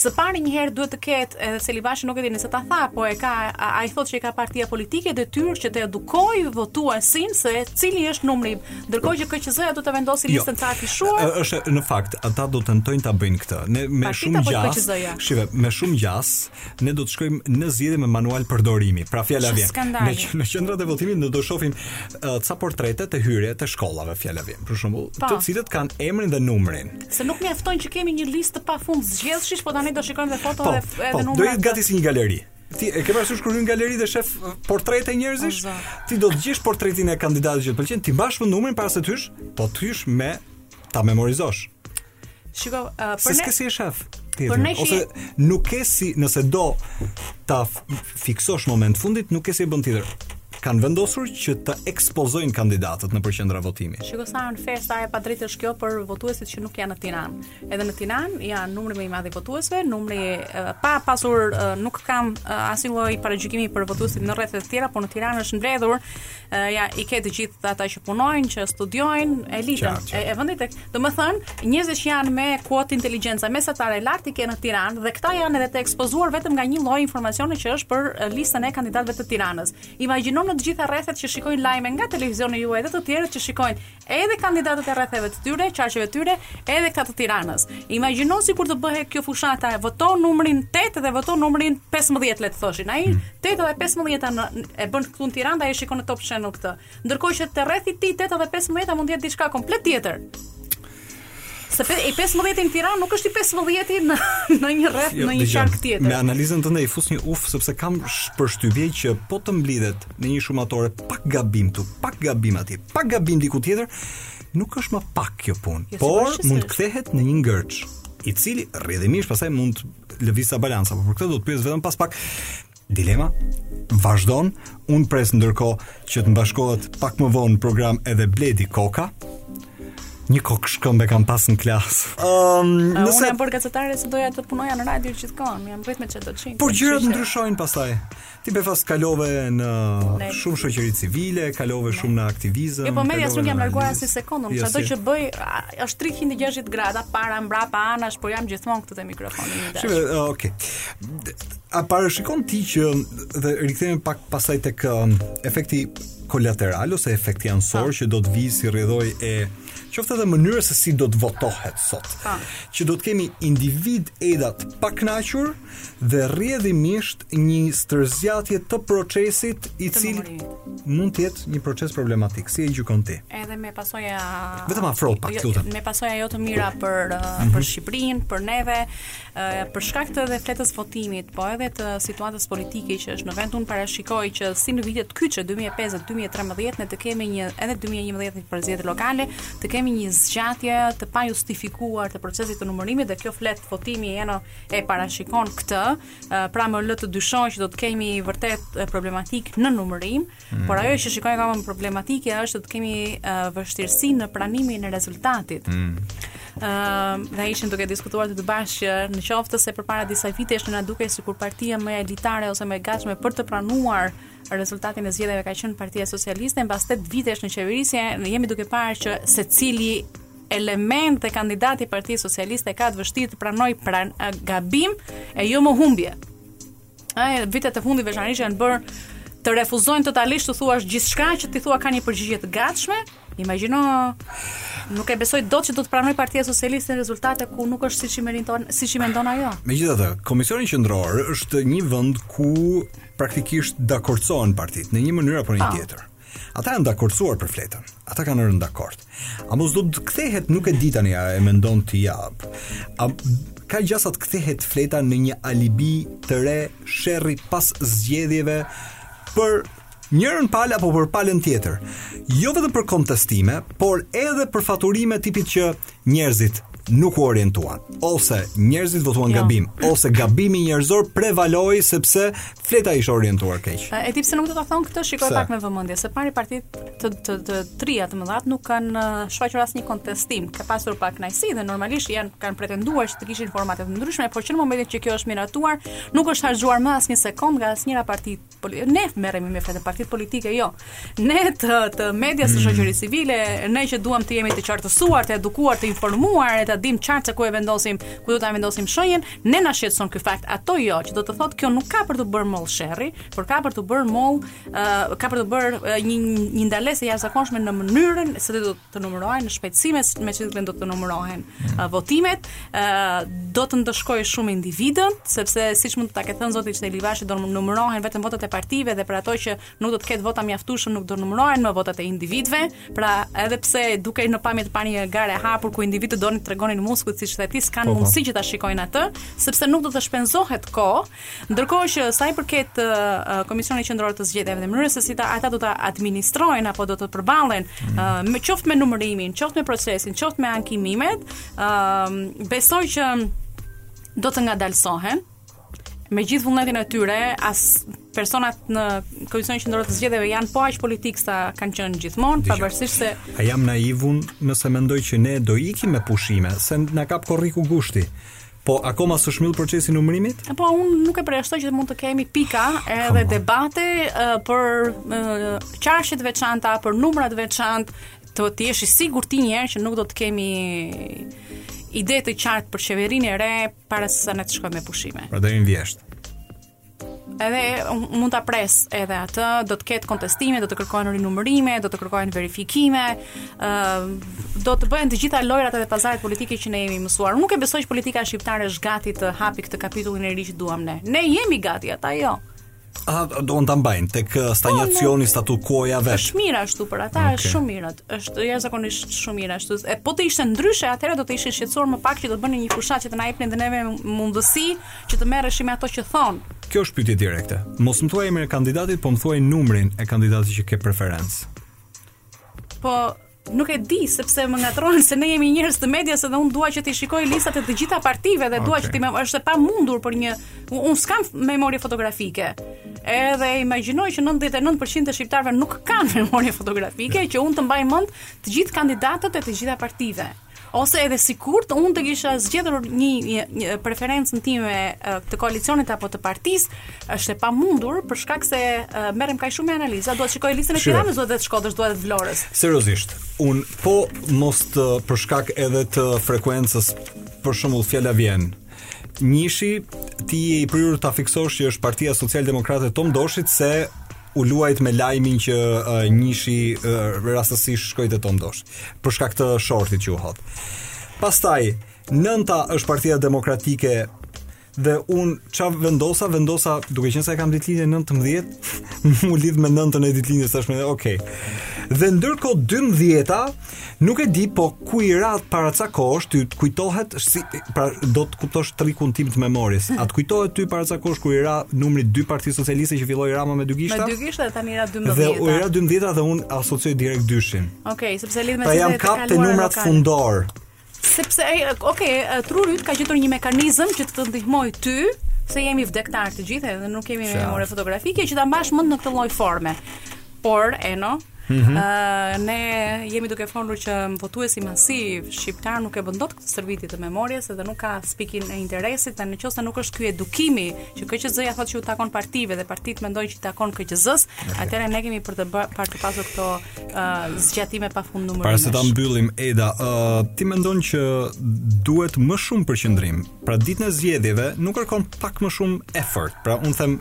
Së pari një herë duhet të ketë edhe Celibashi nuk e di nëse ta tha, po e ka ai thotë që e ka partia politike detyrë që të edukojë votuesin se cili është numri. Ndërkohë që KQZ-ja do të vendosë jo, listën të afishuar. Është në fakt, ata do të tentojnë ta bëjnë këtë. Ne me Partita shumë gjasë, shive, me shumë gjasë, ne do të shkojmë në zgjedhje me manual përdorimi. Pra fjala vjen. Në, në qendrat e votimit do të shohim uh, ca portrete te hyrjet e shkollave fjala vjen. Për shembull, po. të cilët kanë emrin dhe numrin. Se nuk mjaftojnë që kemi një listë të pafund zgjedhësh, po tani do shikojmë dhe foto po, edhe po, edhe numrat. Do jetë gati si një galeri. Ti e ke parasysh kur hyn në galeri dhe shef uh, portrete njerëzish? Ti do të gjesh portretin e kandidatit që të pëlqen, t'i mbash mend numrin para se të hysh, po të hysh me ta memorizosh. Shiko, uh, për ne. S'ke si e shef. Për ne që... ose nuk ke si nëse do ta fiksosh momentin e fundit nuk ke si e bën tjetër kanë vendosur që të ekspozojnë kandidatët nëpër qendra votimi. Shiko sa unfair sa e padrejtë është kjo për votuesit që nuk janë në Tiranë. E para në Tiranë janë numri më i madh i votuesve, numri pa pasur nuk kam asnjë lloj paragjykimi për votuesit në rrethet e tjera, por në Tiranë është mbledhur ja i ke të gjithë ata që punojnë, që studiojnë, elitën e, e vendit tek, domethënë, njerëzit që janë me kuotë inteligjence mesatare lart i ke në Tiranë dhe këta janë edhe të ekspozuar vetëm nga një lloj informacioni që është për listën e kandidatëve të Tiranës. Imagjino në të gjitha rrethet që shikojnë lajme nga televizioni juaj dhe të tjerët që shikojnë edhe kandidatët e rretheve të tyre, qarqeve të tyre, edhe këta të Tiranës. Imagjino sikur të bëhej kjo fushata, voto numrin 8 dhe voto numrin 15 le të thoshin. Ai 8 hmm. dhe 15 në, e bën këtu në Tiranë dhe ai shikon në Top Channel këtë. Ndërkohë që te rrethi i tij 8 dhe 15 mund të jetë diçka komplet tjetër. Se pe, i 15 në Tiranë nuk është i 15 në në një rreth, jo, në një qark tjetër. Me analizën tënde i fus një uf sepse kam përshtypje që po të mblidhet në një shumatore pak gabim këtu, pak gabim aty, pak gabim diku tjetër, nuk është më pak kjo punë, jo, por mund të kthehet në një ngërç, i cili rrjedhimisht pastaj mund të lëvizë ca balanca, por për këtë do të të pyes vetëm pas pak. Dilema vazhdon. Unë pres ndërkohë që të më bashkohet pak më vonë në program edhe Bledi Koka. Një kokë shkëmbe kam pas në klasë. Um, nëse... Unë jam bërë gazetare se doja të punoja në radio gjithë kohën, jam bërë me qind për qind. Por gjërat ndryshojnë pastaj. Ti në fakt kalove në shumë shoqëri civile, kalove shumë në aktivizëm. E po medias nuk i jam larguar as një sekondë, unë çdo gjë që bëj është 360 gradë para mbrapa anash, po jam gjithmonë këtu te mikrofoni. Shumë, okay. A parashikon ti që dhe rikthehemi pak pastaj tek um, efekti kolateral ose efekti anësor që do të vijë si rrjedhojë e qoftë edhe mënyrës se si do të votohet sot. Po. Që do të kemi individë disa të pakënaqur dhe rrjedhimisht një stërzgjatje të procesit i cili mund të jetë një proces problematik. Si e gjykon ti? Edhe me pasoja Vetëm afro pak, të lutem. Me pasoja jo të mira për uh, mhm. për Shqipërinë, për neve, për shkak të edhe fletës së votimit, po edhe të situatës politike që është në vend, unë parashikoj që si në vitet kyçe 2005-2013 ne të kemi një edhe 2011 për zgjedhjet lokale, të kemi një zgjatje të pajustifikuar të procesit të numërimit dhe kjo fletë votimi ma e parashikon këtë, pra më lë të dyshoj që do të kemi vërtet problematikë në numërim, Mm. Por ajo që shikoj akoma më problematike është do të kemi uh, vështirësi në pranimin e rezultatit. Mm. Uh, dhe ishim duke diskutuar të dy bashkë që në qoftë se përpara disa vitesh na dukej sikur partia më elitare ose më e gatshme për të pranuar rezultatin e zgjedhjeve ka qenë partia socialiste, mbas 8 vitesh në qeverisje, ne jemi duke parë që secili element e kandidat i partisë socialiste e ka të vështirë të pranojë pran, gabim e jo më humbje. Ai vitet e fundit veçanërisht janë bërë të refuzojnë totalisht të thuash gjithçka që ti thua ka një përgjigje të gatshme. Imagjino nuk e besoj dot që do të pranojë Partia Socialiste rezultate ku nuk është siç i meriton, siç i mendon ajo. Megjithatë, Komisioni Qendror është një vend ku praktikisht dakordsohen partitë në një mënyrë apo në një tjetër. Ata janë dakordsuar për fletën. Ata kanë rënë dakord. A mos do të kthehet, nuk e di tani a e mendon ti ja. A ka gjasa të kthehet fleta në një alibi të re sherri pas zgjedhjeve për njërën palë apo për palën tjetër. Jo vetëm për kontestime, por edhe për faturime të tipit që njerëzit nuk u orientuan ose njerëzit votuan gabim ose gabimi njerëzor prevaloi sepse fleta ishte orientuar keq. E di pse nuk do ta thonë këtë, shikoje pak me vëmendje së pari partitë të të të tria të mëdha nuk kanë shfaqur asnjë kontestim, ka pasur pakënaqësi dhe normalisht janë kanë pretenduar që të kishin formate të ndryshme, por që në momentin që kjo është miratuar, nuk është harxhuar më asnjë sekondë nga asnjëra parti ne merremi me fletë partitë politike, jo. Ne të, të medias të shoqërisë civile, ne që duam të jemi të qartësuar, të edukuar, të informuar, e të dimë qartë se ku e vendosim, ku do ta vendosim shenjën, ne na shqetëson ky fakt. Ato jo, që do të thotë kjo nuk ka për t'u bërë mollë sherri, por ka për të bërë mollë, uh, ka për të bërë uh, një një ndalesë e jashtëzakonshme në mënyrën se do të numërohen në shpejtësinë me të cilën do të numërohen uh, votimet, uh, do të ndëshkojë shumë individët, sepse siç mund ta ketë thënë zoti Celibashi do numërohen vetëm votat e partive dhe për ato që nuk do të ketë vota mjaftueshëm nuk do numërohen më votat e individëve. Pra, edhe pse dukej në pamje të parë një garë e hapur ku individët donin të tregonin muskujt siç thotë ti, s'kanë mundësi që ta shikojnë atë, sepse nuk do të shpenzohet kohë Ndërkohë që sa i përket Komisionit Qendror të Zgjedhjeve dhe mënyrës se si ata do ta administrojnë apo do të përballen qoftë me numërimin, qoftë me procesin, qoftë me ankimimet, ë besoj që do të ngadalësohen me gjithë vullnetin e tyre as personat në komisionin qendror të zgjedhjeve janë po aq politikë sa kanë qenë gjithmonë, pavarësisht se a jam naiv unë nëse mendoj që ne do ikim me pushime, s'e na kap korriku gushti. Po akoma s'është mbyll procesi numërimit? Po unë nuk e përjashtoj që mund të kemi pika edhe debate uh, për uh, qarqe të veçanta, për numra të veçantë, të të jesh i sigurt ti njëherë që nuk do të kemi ide të qartë për qeverinë e re para se sa ne të shkojmë me pushime. Pra deri në vjeshtë. Edhe mund ta pres edhe atë, do të ketë kontestime, do të kërkohen rinumërime, do të kërkohen verifikime, ë uh, do të bëhen të gjitha lojrat edhe pazaret politike që ne jemi mësuar. Unë nuk e besoj që politika shqiptare është gati të hapi këtë kapitullin e ri që duam ne. Ne jemi gati, ata jo. A do të mbajnë tek uh, stagnacioni po, statu quo ja vetë. Është mirë ashtu për ata, okay. është shumë mirë. Është ja zakonisht shumë mirë ashtu. E po të ishte ndryshe, atëherë do të ishin shqetësuar më pak që do të bënin një fushatë që të na jepnin dhe neve mundësi Që të merreshim me ato që thonë. Kjo është pyetje direkte. Mos më thuaj emrin e kandidatit, po më thuaj numrin e kandidatit që ke preferencë. Po Nuk e di sepse më ngatërrohen se ne jemi njerëz të medias dhe unë dua që t'i shikoj listat e të gjitha partive dhe okay. dua që t'i më është e pamundur për një unë s'kam memorie fotografike. Edhe imagjinoj që 99% e shqiptarëve nuk kanë memorie fotografike yeah. që unë të mbaj mend të gjithë kandidatët e të gjitha partive. Ose edhe sikur unë të kisha zgjedhur një, një, një preferencën time të koalicionit apo të partisë, është e pamundur për shkak se uh, merrem kaq shumë me analiza, duhet të shikoj listën e Tiranës, duhet të Shkodrës, duhet të Vlorës. Seriozisht, un po mos të për shkak edhe të frekuencës për shembull fjala vjen Njëshi, ti je i prirur ta fiksosh që është Partia Socialdemokrate e Tom Doshit se u luajt me lajmin që uh, njëshi uh, rastësisht shkoi te Tom Doshi për shkak të shortit që u hodh. Pastaj, nënta është Partia Demokratike dhe un ça vendosa vendosa duke qenë se e kam ditëlindjen 19 mu lidh me nëntën e ditëlindjes tashmë, ok dhe ndërkohë 12-ta Nuk e di, po kur i ra para ca kohësh ty të kujtohet se pra do të kuptosh trikun tim të memorjes. A të kujtohet ty para ca kohësh kur i ra numri 2 Partisë Socialiste që filloi Rama me dy gishta? Me dy gishta tani i ra 12-ta. Dhe u ra 12-ta dhe un asocioj direkt dyshin. Okej, okay, sepse lidh me pra, të kaluar. Pra jam kap te numrat fundor. Sepse, ok, truri yt ka gjetur një mekanizëm që të të ndihmojë ty, se jemi vdektar të gjithë dhe nuk kemi memore fotografike që ta mbash mend në këtë lloj forme. Por, Eno, ë mm -hmm. uh, ne jemi duke folur që votuesi masiv shqiptar nuk e bën dot këtë stërvitje të memorjes dhe nuk ka pikun e interesit, në qoftë se nuk është ky edukimi që KQZ-ja thotë që u takon partive dhe partitë mendojnë që i takon KQZ-s, okay. atëherë ne kemi për të bërë për të pasur këto uh, zgjatime pa fund numërimesh. Para se ta mbyllim Eda, uh, ti mendon që duhet më shumë përqendrim. Pra ditën e zgjedhjeve nuk, kërkon pak më shumë effort. Pra un them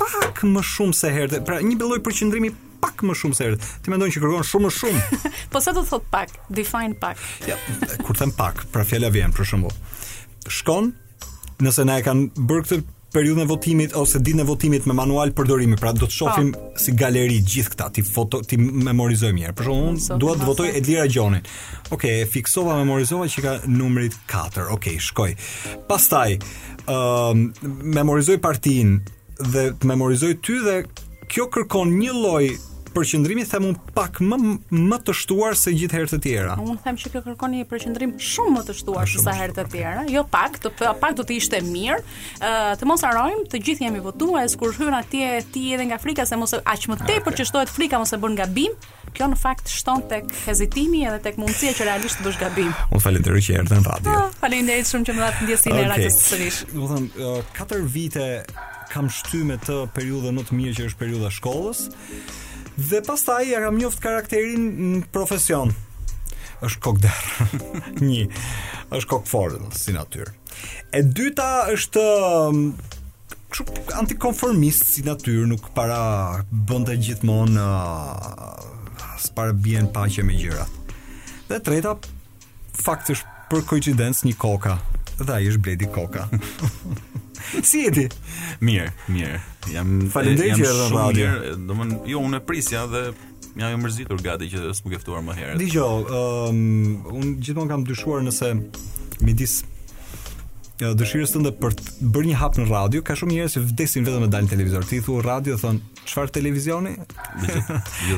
pak më shumë se herë. Pra një lloj përqendrimi pak më shumë se herë. Ti mendon që kërkon shumë më shumë. po sa do të thot pak? Define pak. ja, kur them pak, pra fjala vjen për shembull. Shkon nëse na e kanë bërë këtë periudhën e votimit ose ditën e votimit me manual përdorimi, pra do të shohim po. si galeri gjithë këta, te fotot, t'i memorizoj mirë. Për shembull, unë dua të votoj Edlira Gjonin. Okej, okay, e fiksova, memorizova që ka numrin 4. Okej, okay, shkoj. Pastaj, ëm um, memorizoj partinë dhe të memorizoj ty dhe kjo kërkon një lloj përqendrimi them un pak më më të shtuar se gjithë herët e tjera. Un them që kjo kërkon një përqendrim shumë më të shtuar se sa herët e tjera. Jo pak, të pak do të ishte mirë, Uh, të mos harrojmë, të gjithë jemi votues kur hyn atje ti edhe nga frika se mos aq më tepër që shtohet frika mos e bën gabim, kjo në fakt shton tek hezitimi edhe tek mundësia që realisht të bësh gabim. Unë të falenderoj që erdhe në radio. Ah, faleminderit shumë që më dhatë ndjesinë okay. e radios sërish. Do të them, 4 vite kam shtyrë me të periudhën më të mirë që është periudha e shkollës. Dhe pastaj ia kam njoft karakterin në profesion. Është kokëderr. Një. Është kokëfortë si natyrë. E dyta është kështu um, antikonformist si natyrë, nuk para bënte gjithmonë uh, s'para bien paqe me gjëra. Dhe e treta fakt është për koincidencë një koka dhe ai është Bledi Koka. Si je ti? Mirë, mirë. Jam faleminderit që erdhe në radio. Domthon, jo unë e prisja dhe Madje jam mërzitur gati që s'më ke ftuar më herët. Dgjoj, ëm ehm, um, un gjithmonë kam dyshuar nëse midis ja, dëshirës tënde për të bërë një hap në radio, ka shumë njerëz që vdesin vetëm me dalë në televizor. Ti thua radio thon, çfarë televizioni?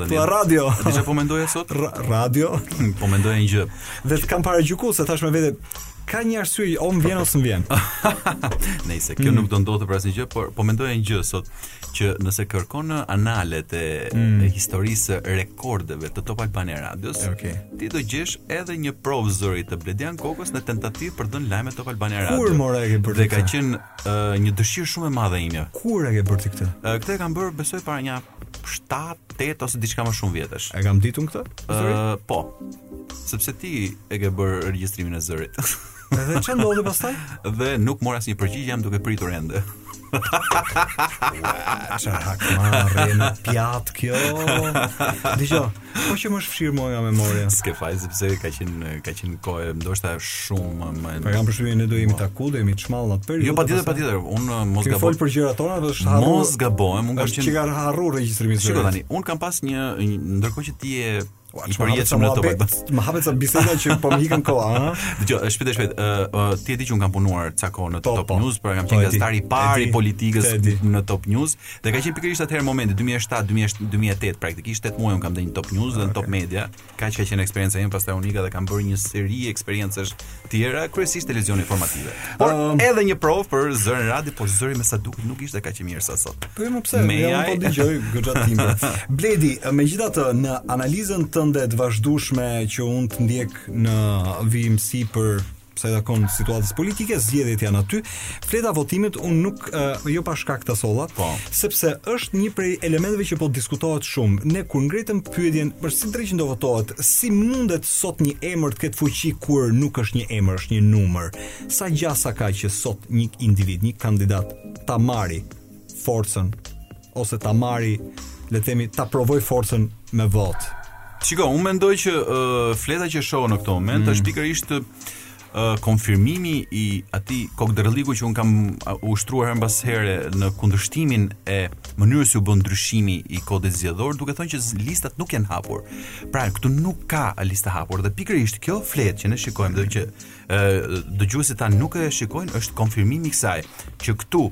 Thua radio. Ti çfarë po mendoje sot? Ra radio. po mendoje një gjë. Dhe të kam paragjyku se thash me vete ka një arsye o më vjen o s'më vjen. Nëse kjo mm. nuk do ndodhte për asnjë gjë, por po mendoja një gjë sot. që nëse kërkon në analet e, mm. e historisë së rekordeve të Top Albania Radios, e, okay. ti do gjesh edhe një provë zëri të Bledian Kokës në tentativë për të dhënë lajme Top Albania Radio. Kur more e ke bërë? Dhe ka qenë uh, një dëshirë shumë e madhe ime. Kur e ke bërë ti këtë? Uh, këtë e kam bërë besoj para nja 7, 8 ose diçka më shumë vjetësh. E kam ditun këtë? Ë, uh, po. Sepse ti e ke bërë regjistrimin e zërit. Edhe çfarë ndodhi pastaj? Dhe nuk mora asnjë përgjigje, jam duke pritur ende. Çfarë hakmarrje në pjatë kjo? Dgjoj, po si më është fshirë mua nga memoria. S'ke faj sepse ka qenë ka qenë kohë ndoshta shumë më Po kam përshtypjen ne do jemi taku, do jemi çmall atë periudhë. Jo patjetër patjetër, un uh, mos gaboj. Ti fol për gjëra tona dhe është harruar. Mos gabohem, un kam qenë. Është harruar regjistrimi. Shikoj tani, un kam pas një ndërkohë që ti je Ua, i përjetshëm në Top Alba. Më hapet sa biseda që po më ikën koha, ha. Dgjoj, shpejt e shpejt, ë uh, uh, ti e di që un kam punuar ca kohë në Top, Top po. News, pra kam po, qenë gazetari i parë i politikës në Top News dhe ka qenë pikërisht atëherë momenti 2007, 2007, 2008 praktikisht 8 muaj un kam qenë në Top News dhe në Top Media, kaq ka qenë eksperienca ime pastaj un ika dhe kam bërë një seri eksperiencash tjera, kryesisht televizione informative. Por um, edhe një provë për zërin në radio, por zëri me sa duket nuk ishte kaq i mirë sa sot. Po jo more pse? Ja po ta dëgjoj goxha të mirë. Bledi, megjithatë në analizën tënde të vazhdueshme që un të ndjek në vijimësi për sa i takon situatës politike, zgjedhjet janë aty. Fleta e votimit un nuk uh, jo pa shkak ta solla, po. sepse është një prej elementeve që po diskutohet shumë. Ne kur ngritëm pyetjen për si dreqin do votohet, si mundet sot një emër të ketë fuqi kur nuk është një emër, është një numër. Sa gjasa ka që sot një individ, një kandidat ta marrë forcën ose ta marrë, le të themi, ta provojë forcën me votë. Shiko, unë mendoj që uh, fleta që shoh në këtë moment mm. është pikërisht konfirmimi i atij kundërshtimi që un kam ushtruar herë mbas here në kundërshtimin e mënyrës si u bë ndryshimi i kodit zgjedhor, duke thënë që listat nuk janë hapur. Pra, këtu nuk ka lista hapur dhe pikërisht kjo fletë që ne shikojmë dhe që dëgjuesit tanë nuk e shikojnë është konfirmimi i kësaj që këtu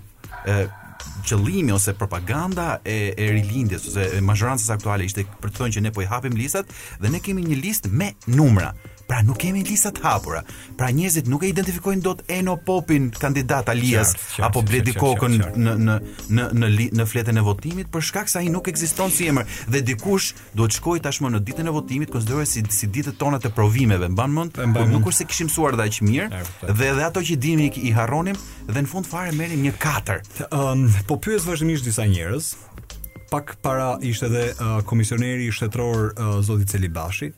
qëllimi ose propaganda e e rilindjes ose e mazhorancës aktuale ishte për të thënë që ne po i hapim listat dhe ne kemi një listë me numra. Pra nuk kemi lista të hapura. Pra njerëzit nuk e identifikojnë dot Eno Popin kandidat Alias apo Bledi Kokën në në në në li, në fletën e votimit për shkak se ai nuk ekziston si emër dhe dikush duhet shkojë tashmë në ditën e votimit konsiderohet si si ditët tona të provimeve. Mban mend? Po nuk është se kishim mësuar dhe aq mirë dhe edhe ato që dinim i harronim dhe në fund fare merrim një katër. Um, po pyes vazhdimisht disa njerëz, pak para ishte edhe uh, komisioneri shtetëror uh, zoti Celibashi,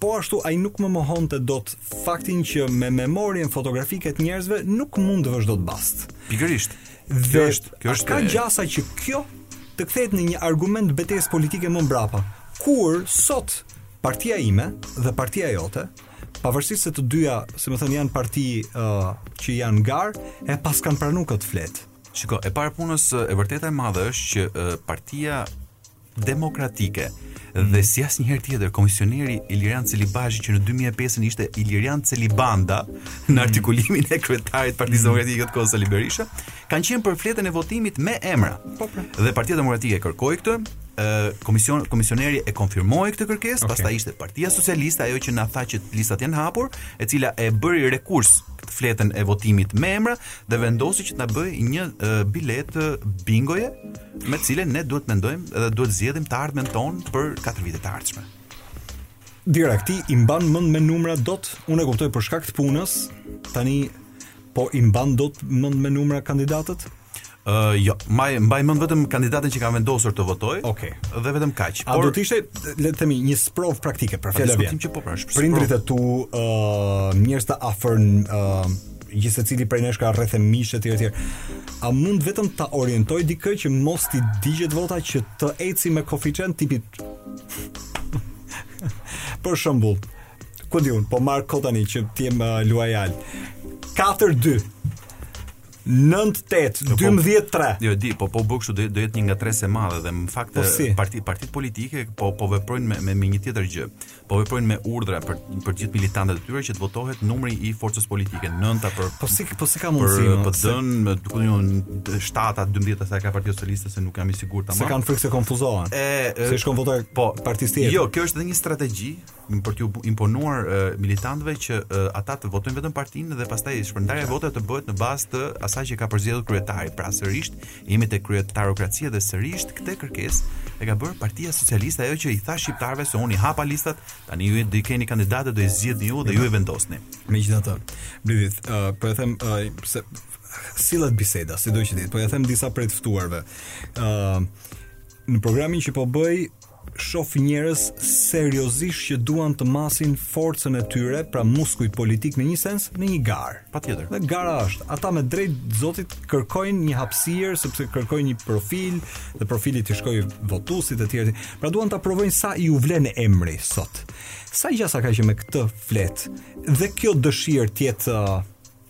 po ashtu ai nuk më mohonte dot faktin që me memorien fotografike të njerëzve nuk mund të vësh dot bast. Pikërisht. Kjo është, kjo është ka gjasa që kjo të kthehet në një argument beteje politike më mbrapa. Kur sot partia ime dhe partia jote pavarësisht se të dyja, si me thënë, janë parti uh, që janë në garë, e pas kanë pranu këtë fletë. Shiko, e para e punës e vërteta e madhe është që e, partia demokratike mm. dhe si asnjëherë tjetër komisioneri Ilirian Celibashi që në 2005 ishte Ilirian Celibanda mm. në artikulimin e kryetarit partisë mm. demokratike në atë kohë Sali Berisha kanë qenë për fletën e votimit me emra po, pra. dhe partia demokratike kërkoi këtë komision komisioneri e konfirmoi këtë kërkesë, okay. pastaj ishte Partia Socialiste ajo që na tha që listat janë hapur, e cila e bëri rekurs fletën e votimit me emra dhe vendosi që të na bëjë një uh, biletë bingoje me të cilën ne duhet mendojmë dhe duhet zgjedhim të ardhmen tonë për 4 vitet e ardhshme. Direkt ti i mban mend me numra dot, unë e kuptoj për shkak të punës, tani po i mban dot mend me numra kandidatët? Uh, jo, mbaj mbaj mend vetëm kandidatin që kam vendosur të votoj. Okej. Okay. Dhe vetëm kaq. A do të ishte le të themi një sprovë praktike pra fjala vjen. Po, pra, Prindrit e tu, ë, uh, njerëz të afërt, ë, uh, gjithsecili prej nesh ka rreth e miq etj etj. A mund vetëm ta orientojë dikë që mos t'i digjet vota që të ecë me koeficient tipi Për shembull, ku di un, po marr kot tani që të jem uh, luajal. 4-2. 9-8, 12-3. Jo, di, po po bëj kështu do jetë një ngatërresë e madhe dhe në fakt po, si? parti partitë politike po po veprojnë me me, me një tjetër gjë. po veprojnë me urdhra për për gjithë militantët e tyre që të votohet numri i forcës politike nënta për po si po si ka mundësi për PD-në duke qenë 7-a 12-a sa ka partia socialiste se nuk jam i sigurt tamam se kanë frikë se konfuzohen e se shkon vota po partisë tjetër jo kjo është edhe një strategji për t'ju imponuar uh, militantëve që uh, ata të votojnë vetëm partinë dhe pastaj shpërndarja e votave të bëhet në bazë të asaj që ka përzgjedhur kryetari pra sërish Jemi te kryetarokracia dhe sërisht këtë kërkesë e ka bërë Partia Socialiste ajo që i tha shqiptarëve se unë i hapa listat, tani ju do i keni kandidatët do i zgjidhni ju dhe ju e vendosni. Megjithatë, Bledi, uh, po e them uh, se sillet biseda, çdo ditë, po kemi disa prej të ftuarve. Ë uh, në programin që po bëj Shof njerëz seriozisht që duan të masin forcën e tyre, pra muskujt politik në një sens, në një garë. Patjetër. Dhe gara është, ata me drejt Zotit kërkojnë një hapësirë sepse kërkojnë një profil dhe profili t'i shkojë votuesit e të tjera. Pra duan ta provojnë sa iu vlen emri sot. Sa gjasa ka që me këtë fletë. Dhe kjo dëshirë të jetë uh,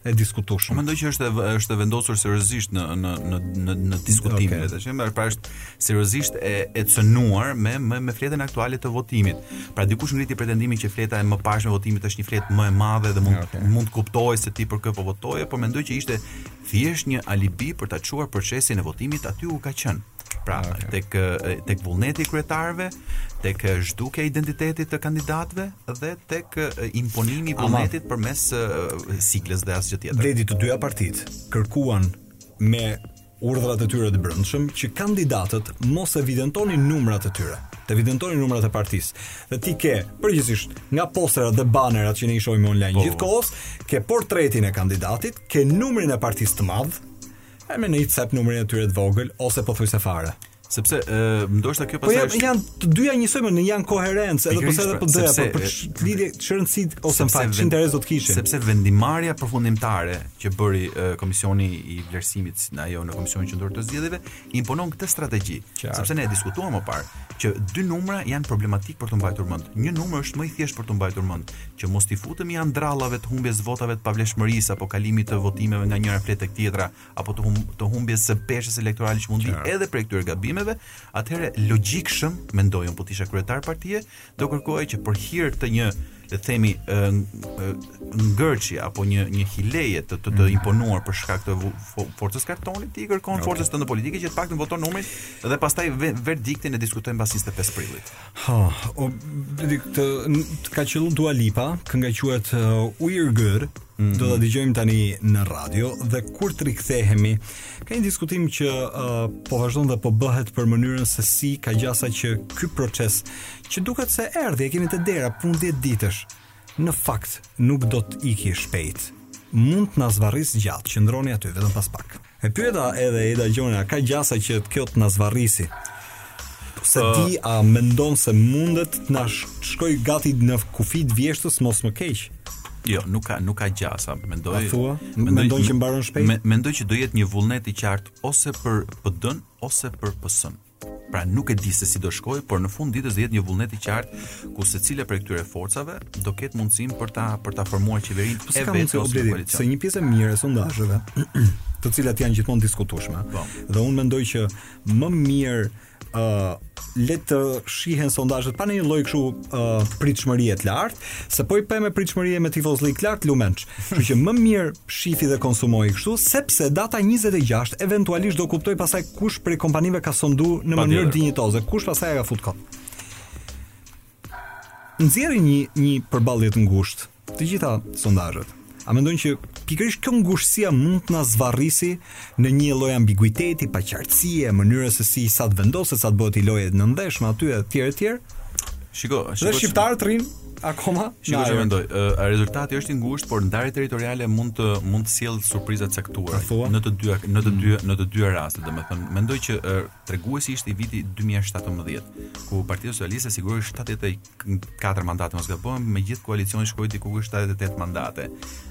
e diskutueshme. Unë mendoj që është është e vendosur seriozisht në në në në në diskutim okay. tashmë, pra është seriozisht e e cënuar me me me fletën aktuale të votimit. Pra dikush ngriti pretendimin që fleta e mëparshme e votimit është një fletë më e madhe dhe mund okay. mund të kuptohej se ti për kë po votoje, por mendoj që ishte thjesht një alibi për ta çuar procesin e votimit aty ku ka qenë. Pra, ah, okay. tek tek vullneti i kryetarëve, tek zhdukja e identitetit të kandidatëve dhe tek imponimi i vullnetit përmes siglës dhe asgjë tjetër. Bledi të dyja partitë kërkuan me urdhrat e tyre të brendshëm që kandidatët mos evidentonin numrat e tyre, të evidentonin numrat e partisë. Dhe ti ke përgjithësisht nga posterat dhe banerat që ne i shohim online po. gjithë kohës, ke portretin e kandidatit, ke numrin e partisë të madh, E në një cep numrin e tyre të vogël, ose pothuajse fare. Sepse, e, ndoshta kjo po pastaj... Po janë të dyja njësoj, domethënë janë koherentë, edhe PS edhe PD-ja, po, po çfarë lidhje, çfarë rëndësie, ose në fakt, çfarë interesi do të kishin. Sepse vendimmarrja përfundimtare që bëri e, Komisioni i Vlerësimit, në ajo në Komisionin Qendror të Zgjedhjeve, imponon këtë strategji. Qartë. Sepse ne e diskutuam më parë, që dy numra janë problematik për të mbajtur mend. Një numër është më i thjeshtë për të mbajtur mend. Që mos t'i futemi andrallave të humbjes votave të pavlefshmërisë apo kalimit të votimeve nga njëra fletë tek tjetra apo të hum, të humbjes së peshës elektorale që mund të vijë dhe prej këtyre gabimeve, atëherë logjikshëm mendoj unë po të isha kryetar partie, do kërkohej që për hir të një le të themi ngërçi apo një një hileje të të, të mm. imponuar për shkak të forcës kartonit, ti i kërkon okay. forcës tënde politike që të paktën votoni numrin dhe pastaj verdiktin e diskutojmë pas 25 prillit. Ha, o, di këtë ka qëllu Dua Lipa, kënga quhet uh, We're Good. Mm -hmm. Do ta dëgjojmë tani në radio dhe kur të rikthehemi, ka një diskutim që uh, po vazhdon dhe po bëhet për mënyrën se si ka gjasa që ky proces që duket se erdhi, e kemi të dera punë 10 ditësh. Në fakt, nuk do të iki shpejt. Mund të na zvarris gjatë, qëndroni aty vetëm pas pak. E pyeta edhe Eda Gjonin, a ka gjasa që kjo të na zvarrisi? se uh, ti a mendon se mundet të na shkoj gati në kufit vjeshtës mos më keq. Jo, nuk ka nuk ka gjasa, mendoj. Thua, mendoj, mendoj që mbaron shpejt. Me, mendoj që do jetë një vullnet i qartë ose për PD-n ose për PS-n. Pra nuk e di se si do shkojë, por në fund ditës do jetë një vullnet i qartë ku secila prej këtyre forcave do ketë mundësinë për ta për ta formuar qeverinë ose vetë ose në koalicion. Se një pjesë e mirë e sondazheve, të cilat janë gjithmonë diskutueshme. Po. Dhe unë mendoj që më mirë ë uh, le të shihen sondazhet pa ndonjë lloj kështu uh, pritshmërie të lartë, Se po i pe me pritshmëri e me tifozllik të lartë lu mendsh. Kështu që më mirë shifi dhe konsumoji kështu, sepse data 26 eventualisht do kuptojmë pastaj kush prej kompanive ka sondu në mënyrë dinjitoze, kush pastaj e ka fut kot. Nxjerrin një një përballje të ngushtë të gjitha sondazhet. A mendon që pikërisht kjo ngushtësia mund të na zvarrisi në një lloj ambiguiteti, paqartësie, mënyrës se si sa të vendoset, sa të bëhet një lloj ndeshje aty etj etj. Shiko, shiko. Dhe shqiptarët rrin akoma. Shiko çfarë mendoj. Uh, rezultati është i ngushtë, por ndarja territoriale mund të mund të sjellë surpriza të caktuara në të dy në të dy në të dy raste, domethënë mendoj që uh, treguesi ishte viti 2017, ku Partia Socialiste siguroi 70 katër mandate mos gabohem, me gjithë koalicionin shkoi diku te 78 mandate.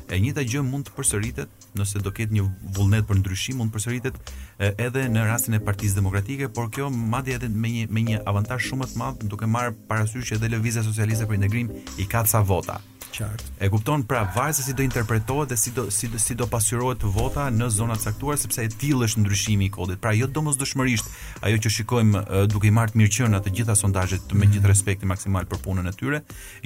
E njëjta gjë mund të përsëritet, nëse do ketë një vullnet për ndryshim, mund të përsëritet edhe në rastin e Partisë Demokratike, por kjo madje edhe me një me një avantazh shumë më të madh, duke marrë parasysh edhe Lëvizja Socialiste për Integrim i ka ca vota. Qartë. E kupton pra varet se si do interpretohet dhe si do si do, si do pasqyrohet vota në zona të caktuara sepse e tillë është ndryshimi i kodit. Pra jo domosdoshmërisht ajo që shikojmë duke i marrë të mirëqena të gjitha sondazhet mm. me mhm. gjithë respektin maksimal për punën e tyre,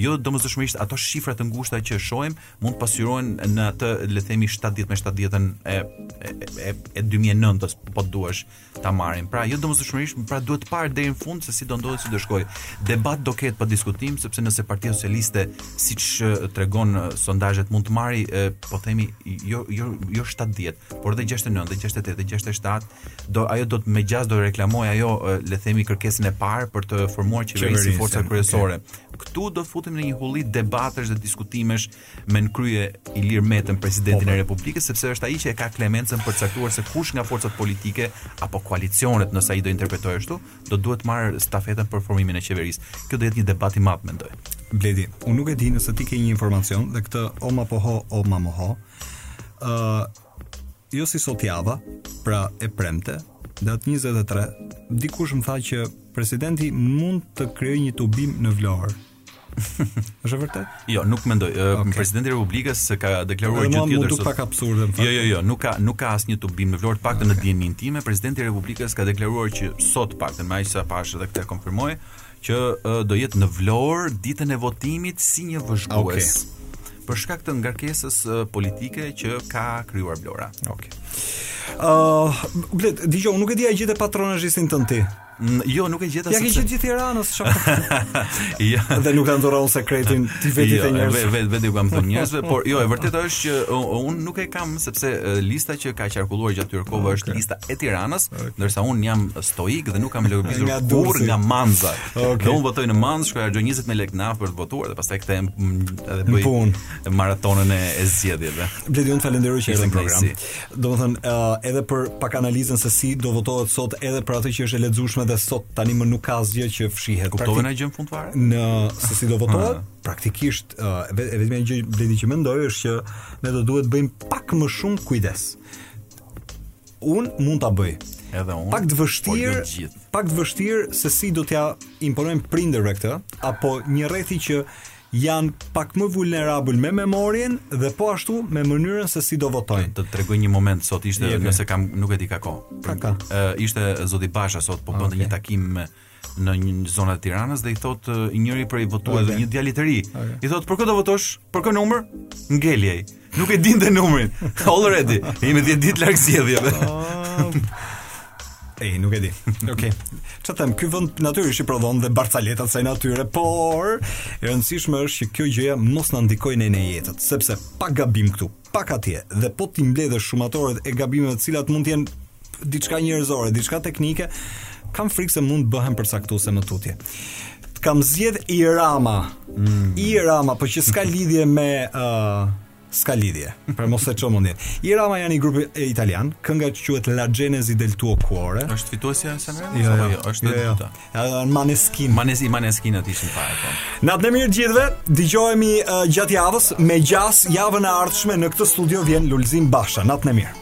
jo domosdoshmërisht ato shifra të ngushta që shohim mund të pasqyrohen në atë le të themi 70 me 70-ën e e, e, e 2009-s po të duash. ta marrim. Pra, jo domosdoshmërisht, pra duhet parë deri në fund se si do ndodhë si do shkojë. Debat do ketë pa diskutim sepse nëse Partia Socialiste, siç tregon sondazhet, mund të marri, po themi, jo jo jo 70, por edhe 69, dhe 68, dhe 67, do ajo do të me gjasë do reklamojë ajo le themi kërkesën e parë për të formuar qeverinë si forca kryesore. Okay. Këtu do futemi në një hulli debatesh dhe diskutimesh me në krye Ilir Metën, presidentin e, po, po, Republikës, sepse është ai që e ka klemencën për të caktuar se kush nga forcat politike apo koalicionet, nëse ai do interpretojë ashtu, do duhet të marrë stafetën për formimin e qeverisë. Kjo do jetë një debat i madh mendoj. Bledi, unë nuk e di nëse ti ke një informacion dhe këtë o ma poho o ma moho. Ë uh, jo si sot java, pra e premte, datë 23, dikush më tha që presidenti mund të krijojë një tubim në Vlorë. Është e vërtetë? Jo, nuk mendoj. Okay. Presidenti i Republikës ka deklaruar gjë tjetër. M'u duk pak absurde në fakt. Jo, jo, jo, nuk ka nuk ka asnjë tubim në Vlorë të paktën në dijeninë time. Presidenti i Republikës ka deklaruar që sot të paktën me aq sa pashë edhe këtë konfirmoi që do jetë në Vlorë ditën e votimit si një vëzhgues. Okay për shkak të ngarkesës politike që ka krijuar Vlora. Okej. Okay. Ëh, uh, Bledi, dëgjo, unë nuk e di a e gjete patronazhistin tënd ti. Jo, nuk e gjeta sepse. Ja ke gjetë gjithë Tiranës çka. Jo. Dhe nuk ua ke dhuruar sekretin ti vetë jo, njerëzve. Jo, vetë vetë u kam thënë njerëzve, por jo, e vërteta është që unë nuk e kam sepse lista që ka qarkulluar gjatë këtyre kohëve është lista e Tiranës, ndërsa unë jam stoik dhe nuk kam lëvizur kurrë nga Manza. Dhe unë votoj në Manzë, shkoj harxhoj 20 mijë lekë naftë për të votuar dhe pastaj kthehem edhe bëj maratonën e zgjedhjeve. Bledi, unë të falenderoj që ishe në program. Domethënë, uh, edhe për pak analizën se si do votohet sot edhe për atë që është e lexueshme dhe sot tanimë nuk ka asgjë që fshihet. Kuptove në fund fare? Në se si do votohet, praktikisht, uh, e vetmja gjë, Bledi, që mendoj është që ne do duhet të bëjmë pak më shumë kujdes. Unë mund ta bëj. Edhe unë. Pak të po vështirë, jo pak të vështirë se si do t'ja imponojmë prindërve këtë, apo një rrethi që janë pak më vulnerabël me memorien dhe po ashtu me mënyrën se si do votojnë. Të tregoj një moment sot ishte Jeve. nëse kam nuk e di ka kohë. Ka ka. Uh, ishte zoti Basha sot po bënte okay. një takim me në një zonë të Tiranës dhe i thotë njërit prej votuesve, okay. një djali të ri. Okay. I thotë për kë do votosh? Për kë numër? Ngeli ai. Nuk e dinte numrin. Already. Jemi 10 ditë larg zgjedhjeve. Ej, nuk e di. Okej. Okay. Ç'të them, ky vend natyrisht i prodhon dhe barcaletat e kësaj natyre, por e rëndësishme është që kjo gjëja mos na ndikojë në jetët, sepse pak gabim këtu, pak atje dhe po t'i mbledhësh shumatoret e gabimeve të cilat mund të jenë diçka njerëzore, diçka teknike, kam frikë se mund të bëhen përcaktuese më tutje. Të kam zgjedhur Irama. Mm. Irama, po që s'ka lidhje me ë uh, s'ka lidhje. Pra mos e ço mendjen. Irama janë një grup italian, kënga që quhet La Genesi del tuo cuore. Është fituesja e Sanremo? Jo, jo, jo, është jo, jo. Edhe Maneskin. Maneskin, Maneskin ata ishin të parët po. Natën e mirë të gjithëve. Dëgjohemi uh, gjatë javës me gjasë javën e ardhshme në këtë studio vjen Lulzim Basha. Natën e mirë.